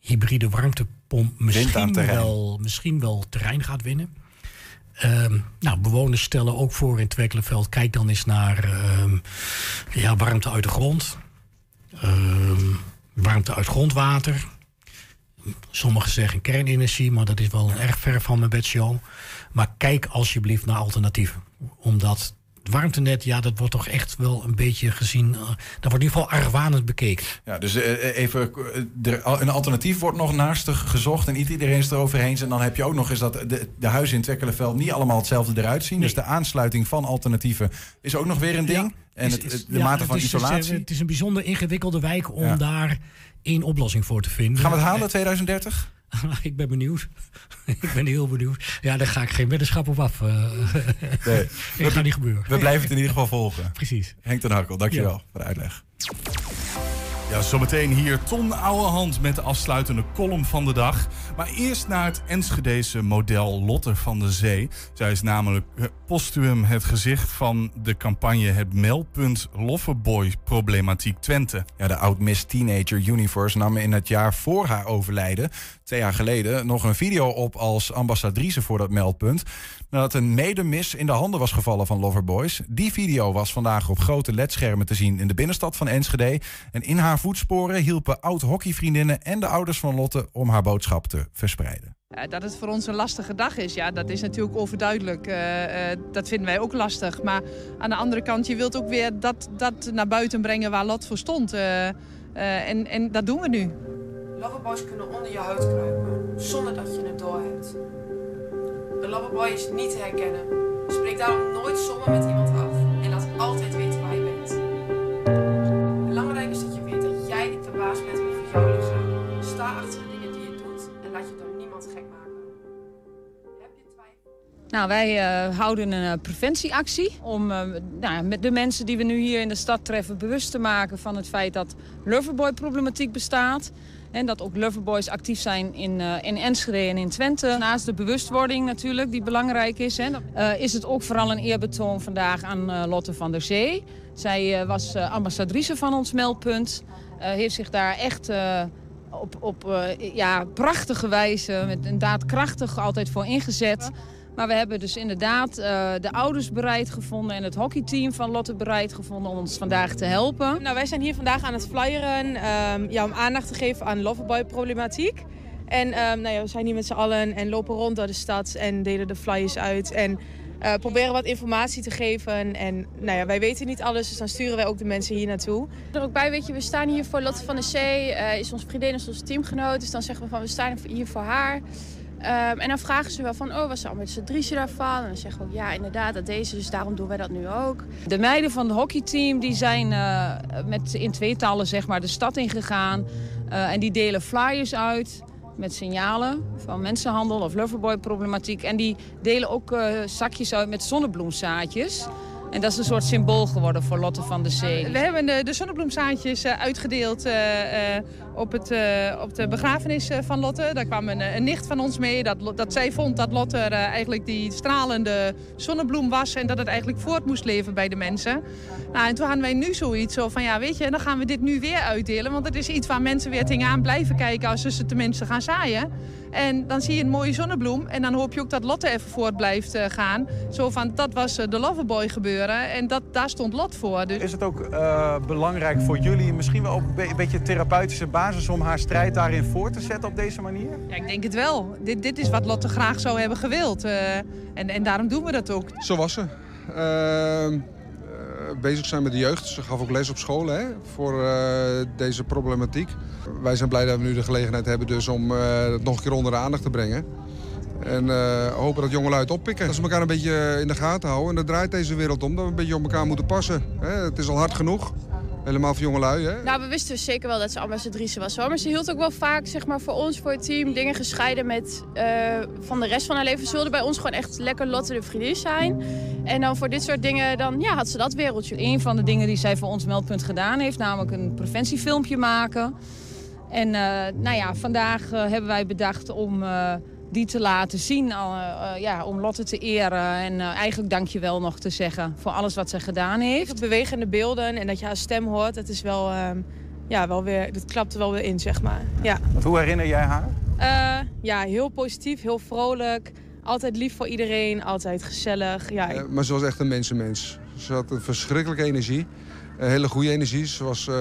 hybride warmtepomp aan misschien wel, misschien wel terrein gaat winnen. Ehm, nou, bewoners stellen ook voor in Twekkelenveld... kijk dan eens naar ehm, ja, warmte uit de grond. Ehm, warmte uit grondwater. Sommigen zeggen kernenergie, maar dat is wel erg ver van mijn bedshow. Maar kijk alsjeblieft naar alternatieven. Omdat het warmtenet, ja, dat wordt toch echt wel een beetje gezien... eh, dat wordt in ieder geval argwanend bekeken. Ja, dus eh, even, eh, er, een alternatief wordt nog naastig gezocht en niet iedereen is erover eens. En dan heb je ook nog eens dat de, de huizen in Twekkelenveld niet allemaal hetzelfde eruit zien. Dus de aansluiting van alternatieven is ook nog weer een ding. en Is- het, is- het- de ja, mate het van is dus, isolatie. het is een bijzonder ingewikkelde wijk om Ja. daar één oplossing voor te vinden. Gaan we het halen 2030? [laughs] ik ben benieuwd. [laughs] ik ben heel benieuwd. Ja, daar ga ik geen weddenschap op af. [laughs] Nee. Dat gaat niet gebeuren. We blijven het in ieder geval volgen. Precies. Henk ten Hakkel, dankjewel Ja. voor de uitleg. Ja, zometeen hier Ton Ouwehand met de afsluitende column van de dag. Maar eerst naar het Enschedese model Lotte van de Zee. Zij is namelijk eh, postuum het gezicht van de campagne Het Meldpunt Loverboy Problematiek Twente. Ja, de oud-Miss Teenager Universe nam in het jaar voor haar overlijden, twee jaar geleden, nog een video op als ambassadrice voor dat meldpunt. Nadat een medemis in de handen was gevallen van Loverboys. Die video was vandaag op grote ledschermen te zien in de binnenstad van Enschede. En in haar voetsporen hielpen oud-hockeyvriendinnen en de ouders van Lotte om haar boodschap te verspreiden. Dat het voor ons een lastige dag is, ja, dat is natuurlijk overduidelijk. Eh, eh, dat vinden wij ook lastig. Maar aan de andere kant, je wilt ook weer dat, dat naar buiten brengen waar Lot voor stond. Eh, en, en dat doen we nu. Loverboys kunnen onder je huid kruipen, zonder dat je het doorhebt. Een loverboy is niet te herkennen. Spreek daarom nooit zomaar met iemand af en laat altijd weten waar je bent. Belangrijk is dat je weet dat jij de baas bent over jouw lichaam. Sta achter de dingen die je doet en laat je door niemand gek maken. Nou, wij eh, houden een eh, preventieactie om eh, nou, met de mensen die we nu hier in de stad treffen bewust te maken van het feit dat loverboy-problematiek bestaat. En dat ook loverboys actief zijn in, eh, in Enschede en in Twente. Naast de bewustwording natuurlijk, die belangrijk is, hè, eh, is het ook vooral een eerbetoon vandaag aan eh, Lotte van der Zee. Zij was ambassadrice van ons meldpunt. heeft zich daar echt op, op ja, prachtige wijze, met een daadkrachtig altijd voor ingezet. Maar we hebben dus inderdaad eh, de ouders bereid gevonden en het hockeyteam van Lotte bereid gevonden om ons vandaag te helpen. Nou, wij zijn hier vandaag aan het flyeren ehm, ja, om aandacht te geven aan loverboy-problematiek. En ehm, nou ja, we zijn hier met z'n allen en lopen rond door de stad en delen de flyers uit. En eh, proberen wat informatie te geven. En nou ja, wij weten niet alles, dus dan sturen wij ook de mensen hier naartoe. er ook bij, weet je, we staan hier voor Lotte van der Zee, eh, is onze vriendin, is onze teamgenoot. Dus dan zeggen we van, we staan hier voor haar. Ehm, en dan vragen ze wel van, oh, was ze ambassadrice daarvan? En dan zeggen we ook, ja, inderdaad, dat deze, dus daarom doen wij dat nu ook. De meiden van het hockeyteam die zijn eh, met, in tweetallen zeg maar, de stad ingegaan. Eh, en die delen flyers uit met signalen van mensenhandel of loverboy-problematiek. En die delen ook eh, zakjes uit met zonnebloemzaadjes. En dat is een soort symbool geworden voor Lotte van der Zee. We hebben de, de zonnebloemzaadjes eh, uitgedeeld eh, eh, op, het, eh, op de begrafenis eh, van Lotte. Daar kwam een, eh, een nicht van ons mee. Dat, dat zij vond dat Lotte eh, eigenlijk die stralende zonnebloem was. En dat het eigenlijk voort moest leven bij de mensen. Nou, en toen hadden wij nu zoiets zo van, ja, weet je, dan gaan we dit nu weer uitdelen. Want het is iets waar mensen weer tegenaan blijven kijken als ze tenminste gaan zaaien. En dan zie je een mooie zonnebloem. En dan hoop je ook dat Lotte even voort blijft gaan. Zo van, dat was de Loverboy gebeuren. En dat, daar stond Lot voor. Dus... Is het ook belangrijk voor jullie, misschien wel be- een beetje therapeutische basis... om haar strijd daarin voor te zetten op deze manier? Ja, ik denk het wel. Dit, dit is wat Lotte graag zou hebben gewild. eh, en, en daarom doen we dat ook. Zo was ze. Ehm, eh, bezig zijn met de jeugd. Ze gaf ook les op school hè, voor eh, deze problematiek. Wij zijn blij dat we nu de gelegenheid hebben dus om eh, het nog een keer onder de aandacht te brengen. En eh, hopen dat jongelui het oppikken. Dat ze elkaar een beetje in de gaten houden. En dat draait deze wereld om. Dat we een beetje op elkaar moeten passen. Hè. Het is al hard genoeg. Helemaal voor jongelui. Hè. Nou, we wisten dus zeker wel dat ze drieën was. hoor. Maar ze hield ook wel vaak, zeg maar, voor ons, voor het team, dingen gescheiden met eh, van de rest van haar leven. Ze wilde bij ons gewoon echt lekker Lotte de vriendin zijn. En dan voor dit soort dingen, dan ja, had ze dat wereldje. Een van de dingen die zij voor ons meldpunt gedaan heeft, namelijk een preventiefilmpje maken. En eh, nou ja, vandaag eh, hebben wij bedacht om eh, die te laten zien, eh, eh, ja, om Lotte te eren. En eh, eigenlijk dankjewel nog te zeggen voor alles wat zij gedaan heeft. Bewegende beelden en dat je haar stem hoort, dat is wel, ehm, ja, wel weer, dat klapt er wel weer in, zeg maar. Ja. Want hoe herinner jij haar? Eh, ja, heel positief, heel vrolijk. Altijd lief voor iedereen, altijd gezellig. Ja, ik- maar ze was echt een mensenmens. Ze had een verschrikkelijke energie. Een hele goede energie. Ze, was, eh,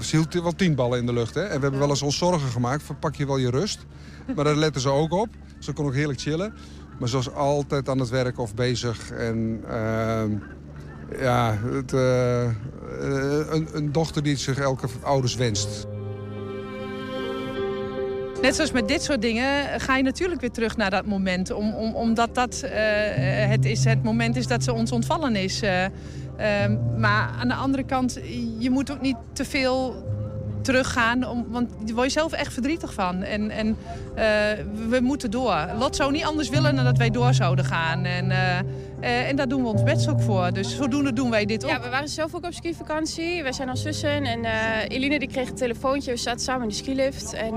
ze hield wel tien ballen in de lucht. Hè? En we hebben wel eens ons zorgen gemaakt. van pak je wel je rust. Maar daar letten ze ook op. Ze kon ook heerlijk chillen. Maar ze was altijd aan het werk of bezig. En ehm, ja, het, eh, een, een dochter die zich elke ouders wenst. Net zoals met dit soort dingen ga je natuurlijk weer terug naar dat moment. Om, om, omdat dat eh, het, is, het moment is dat ze ons ontvallen is. Eh, ehm, maar aan de andere kant, je moet ook niet te veel teruggaan. Om, want daar word je zelf echt verdrietig van. En, en eh, we moeten door. Lot zou niet anders willen dan dat wij door zouden gaan. En, eh, eh, en daar doen we ons best ook voor. Dus zodoende doen wij dit ook. Ja, we waren zelf ook op skivakantie. Wij zijn als zussen. En Eline die kreeg een telefoontje. We zaten samen in de skilift. En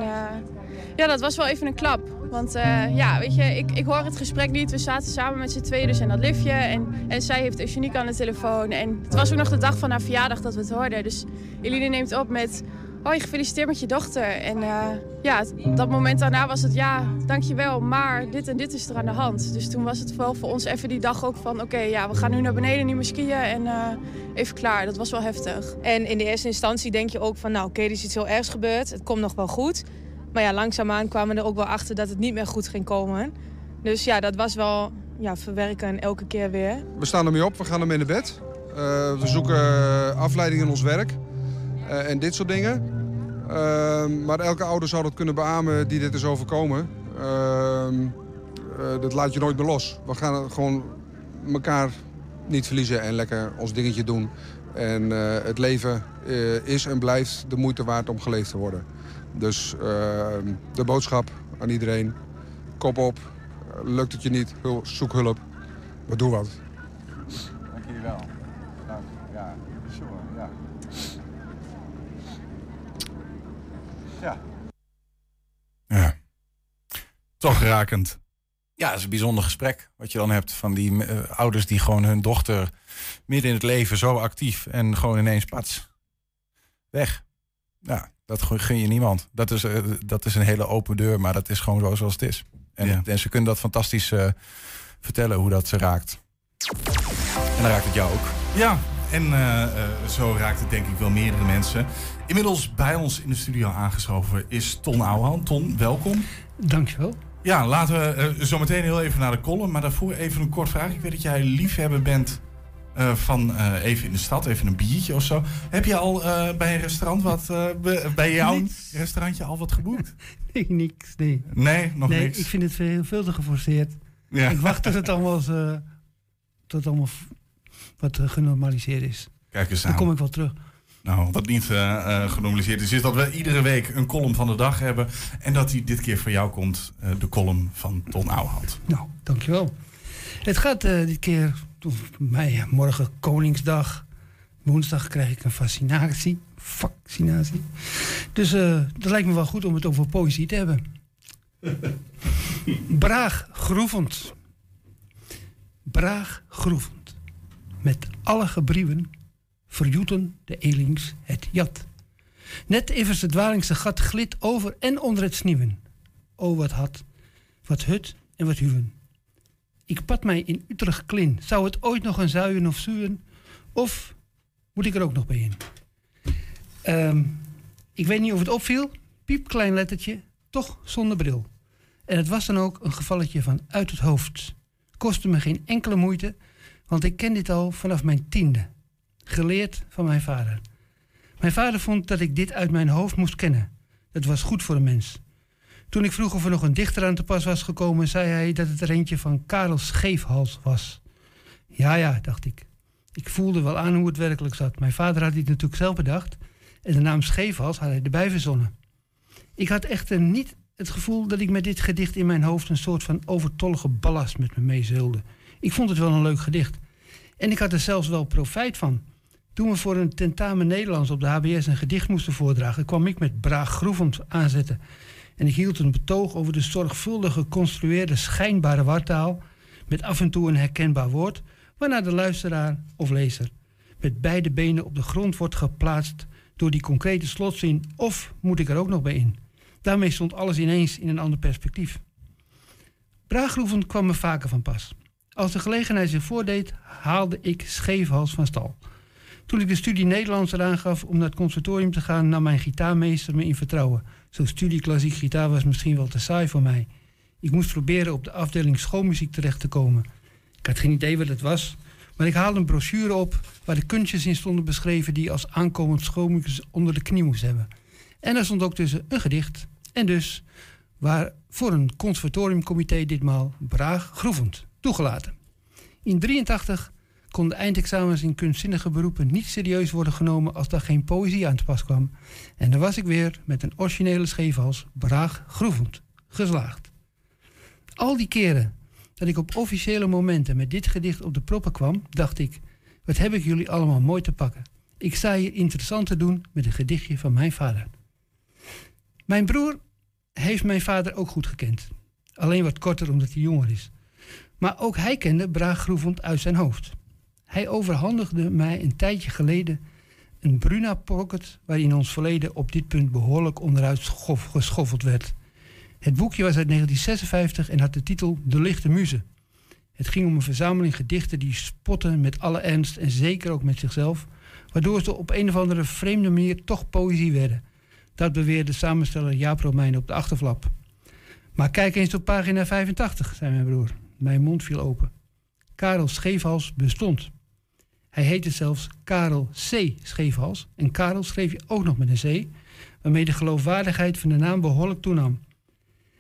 ja, dat was wel even een klap. Want ja, weet je, ik, ik hoor het gesprek niet. We zaten samen met z'n tweeën dus in dat liftje. En, en zij heeft Eugenique aan de telefoon. En het was ook nog de dag van haar verjaardag dat we het hoorden. Dus Eline neemt op met... Oh, je gefeliciteerd met je dochter. En eh, ja, dat moment daarna was het... Ja, dankjewel, maar dit en dit is er aan de hand. Dus toen was het wel voor ons even die dag ook van... Oké, ja, we gaan nu naar beneden, niet meer skiën. En eh, even klaar. Dat was wel heftig. En in de eerste instantie denk je ook van, nou oké, er is iets heel ergs gebeurd. Het komt nog wel goed. Maar ja, langzaamaan kwamen we er ook wel achter dat het niet meer goed ging komen. Dus ja, dat was wel ja, verwerken elke keer weer. We staan ermee op, we gaan ermee naar bed. Eh, we zoeken afleiding in ons werk en dit soort dingen. Ehm, maar elke ouder zou dat kunnen beamen die dit is overkomen. Ehm, eh, dat laat je nooit meer los. We gaan gewoon elkaar niet verliezen en lekker ons dingetje doen. En eh, het leven eh, is en blijft de moeite waard om geleefd te worden. Dus ehm, de boodschap aan iedereen. Kop op. lukt het je niet, zoek hulp. Maar doe wat. Dank jullie wel. Dank. Ja, zo, ja. Ja. Toch rakend. Ja, het is een bijzonder gesprek wat je dan hebt van die eh, ouders die gewoon hun dochter midden in het leven zo actief en gewoon ineens pats weg. Ja, dat gun je niemand. Dat is, eh, dat is een hele open deur, maar dat is gewoon zo zoals het is. En, Ja. en ze kunnen dat fantastisch eh, vertellen hoe dat ze raakt. En dan raakt het jou ook. Ja, en eh, eh, zo raakt het denk ik wel meerdere mensen. Inmiddels bij ons in de studio aangeschoven is Ton Ouwehand. Ton, welkom. Dankjewel. Ja, laten we eh, zo meteen heel even naar de column. Maar daarvoor even een kort vraag. Ik weet dat jij liefhebber bent eh, van eh, even in de stad, even een biertje of zo. Heb je al bij een restaurant wat, bij jouw Niks. restaurantje al wat geboekt? [laughs] Nee, niks. Nee, Nee, nog nee, niks. ik vind het veel, veel te geforceerd. Ja. Ik wacht tot het allemaal, tot allemaal wat genormaliseerd is. Kijk eens Dan aan. kom ik wel terug. Nou, wat niet eh, genormaliseerd is, is dat we iedere week een column van de dag hebben. En dat die dit keer voor jou komt, eh, de column van Ton Ouwehand. Nou, dankjewel. Het gaat dit keer, mij morgen Koningsdag. Woensdag krijg ik een vaccinatie. Vaccinatie. Dus dat lijkt me wel goed om het over poëzie te hebben. [laughs] Braag groevend. Braag groevend. Met alle gebrieven verjoeten de elings het jat. Net even het dwalingse gat glit over en onder het snieuwen. O wat had, wat hut en wat huwen. Ik pad mij in Utrecht klin. Zou het ooit nog een zuien of zuwen? Of moet ik er ook nog bij in? Ehm, ik weet niet of het opviel. Piepklein lettertje, toch zonder bril. En het was dan ook een gevalletje van uit het hoofd. Kostte me geen enkele moeite, want ik ken dit al vanaf mijn tiende. Geleerd van mijn vader. Mijn vader vond dat ik dit uit mijn hoofd moest kennen. Dat was goed voor een mens. Toen ik vroeg of er nog een dichter aan te pas was gekomen, zei hij dat het er eentje van Karel Scheefhals was. Ja, ja, dacht ik. Ik voelde wel aan hoe het werkelijk zat. Mijn vader had dit natuurlijk zelf bedacht. En de naam Scheefhals had hij erbij verzonnen. Ik had echter niet het gevoel dat ik met dit gedicht in mijn hoofd een soort van overtollige ballast met me meezeulde. Ik vond het wel een leuk gedicht. En ik had er zelfs wel profijt van. Toen we voor een tentamen Nederlands op de HBS een gedicht moesten voordragen, kwam ik met Braag Groevend aanzetten. En ik hield een betoog over de zorgvuldig geconstrueerde schijnbare wartaal, met af en toe een herkenbaar woord, waarna de luisteraar of lezer met beide benen op de grond wordt geplaatst door die concrete slotzin, of moet ik er ook nog bij in? Daarmee stond alles ineens in een ander perspectief. Braaggroeven kwam me vaker van pas. Als de gelegenheid zich voordeed, haalde ik scheefhals van stal. Toen ik de studie Nederlands eraan gaf om naar het conservatorium te gaan, nam mijn gitaarmeester me in vertrouwen. Zo'n studie klassiek gitaar was misschien wel te saai voor mij. Ik moest proberen op de afdeling schoolmuziek terecht te komen. Ik had geen idee wat het was, maar ik haalde een brochure op waar de kunstjes in stonden beschreven die als aankomend schoolmuzikus onder de knie moest hebben. En er stond ook tussen een gedicht en dus waar voor een conservatoriumcomité ditmaal braag groevend toegelaten. In 83 konden eindexamens in kunstzinnige beroepen niet serieus worden genomen als daar geen poëzie aan te pas kwam. En dan was ik weer met een originele scheefhals braag groevend geslaagd. Al die keren dat ik op officiële momenten met dit gedicht op de proppen kwam, dacht ik: wat heb ik jullie allemaal mooi te pakken. Ik sta hier interessant te doen met een gedichtje van mijn vader. Mijn broer heeft mijn vader ook goed gekend. Alleen wat korter omdat hij jonger is. Maar ook hij kende Braag Groevend uit zijn hoofd. Hij overhandigde mij een tijdje geleden een Bruna Pocket waarin ons verleden op dit punt behoorlijk onderuit schof, geschoffeld werd. Het boekje was uit 1956 en had de titel De Lichte Muze. Het ging om een verzameling gedichten die spotten met alle ernst en zeker ook met zichzelf, waardoor ze op een of andere vreemde manier toch poëzie werden. Dat beweerde samensteller Jaap Romein op de achterflap. Maar kijk eens op pagina 85, zei mijn broer. Mijn mond viel open. Karel Scheefhals bestond. Hij heette zelfs Karel C. Scheefhals. En Karel schreef je ook nog met een C, waarmee de geloofwaardigheid van de naam behoorlijk toenam.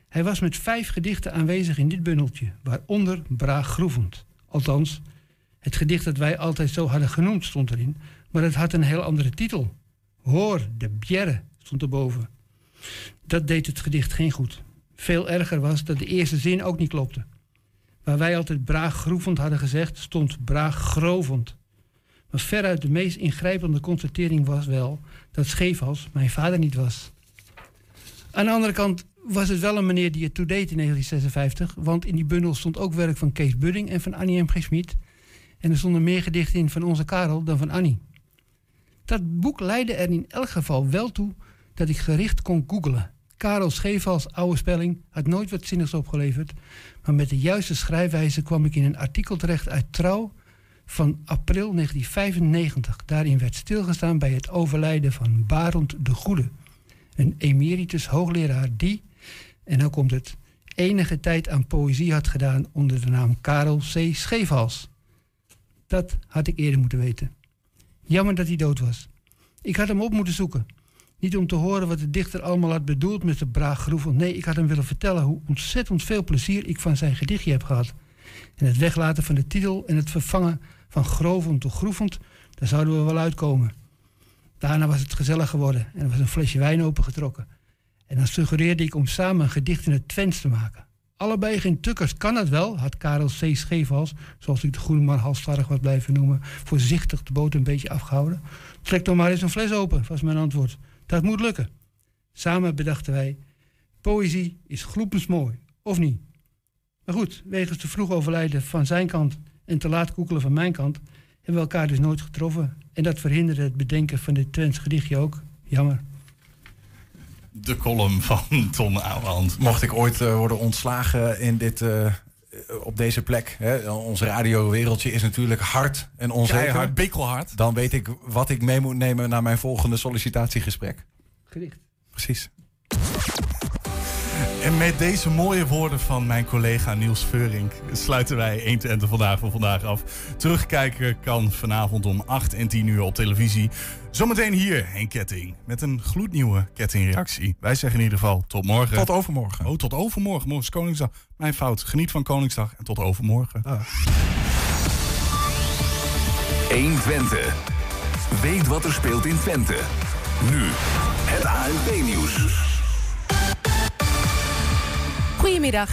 Hij was met vijf gedichten aanwezig in dit bundeltje, waaronder Braag Groevend. Althans, het gedicht dat wij altijd zo hadden genoemd stond erin, maar het had een heel andere titel. Hoor, de bjerre stond erboven. Dat deed het gedicht geen goed. Veel erger was dat de eerste zin ook niet klopte. Waar wij altijd braag groevend hadden gezegd, stond braag grovend. Maar veruit de meest ingrijpende constatering was wel dat Scheefhals mijn vader niet was. Aan de andere kant was het wel een meneer die het toedeed in 1956, want in die bundel stond ook werk van Kees Budding en van Annie M. G. Schmid. En er stonden meer gedichten in van onze Karel dan van Annie. Dat boek leidde er in elk geval wel toe dat ik gericht kon googelen. Karel Scheefhals oude spelling had nooit wat zinnigs opgeleverd, maar met de juiste schrijfwijze kwam ik in een artikel terecht uit Trouw van april 1995. Daarin werd stilgestaan bij het overlijden van Barend de Goede, een emeritus hoogleraar die, en dan komt het, enige tijd aan poëzie had gedaan onder de naam Karel C. Scheefhals. Dat had ik eerder moeten weten. Jammer dat hij dood was. Ik had hem op moeten zoeken. Niet om te horen wat de dichter allemaal had bedoeld met de braaggroevel. Nee, ik had hem willen vertellen hoe ontzettend veel plezier ik van zijn gedichtje heb gehad. En het weglaten van de titel en het vervangen van grovend tot groevend, daar zouden we wel uitkomen. Daarna was het gezellig geworden en er was een flesje wijn opengetrokken. En dan suggereerde ik om samen een gedicht in het Twents te maken. Allebei geen tukkers. Kan het wel, had Karel C. Scheefhals, zoals ik de goede man halstarrig was blijven noemen, voorzichtig de boot een beetje afgehouden. Trek dan maar eens een fles open, was mijn antwoord. Dat moet lukken. Samen bedachten wij, poëzie is gloepensmooi, of niet? Maar goed, wegens te vroeg overlijden van zijn kant en te laat koekelen van mijn kant, hebben we elkaar dus nooit getroffen. En dat verhinderde het bedenken van dit Twents gedichtje ook. Jammer. De column van [laughs] Ton Ouwehand. Mocht ik ooit eh, worden ontslagen in dit, eh, op deze plek. Hè, ons radiowereldje is natuurlijk hard en onzeker. Keihard, bikkelhard. Dan weet ik wat ik mee moet nemen naar mijn volgende sollicitatiegesprek. Gedicht. Precies. En met deze mooie woorden van mijn collega Niels Veurink sluiten wij 120 vandaag voor vandaag af. Terugkijken kan vanavond om 8 en 10 uur op televisie. Zometeen hier een ketting met een gloednieuwe kettingreactie. Wij zeggen in ieder geval tot morgen. Tot overmorgen. Oh, tot overmorgen. Morgen is Koningsdag. Mijn fout. Geniet van Koningsdag en tot overmorgen. 120. Weet wat er speelt in Twente. Nu het ANP-nieuws. Goedemiddag,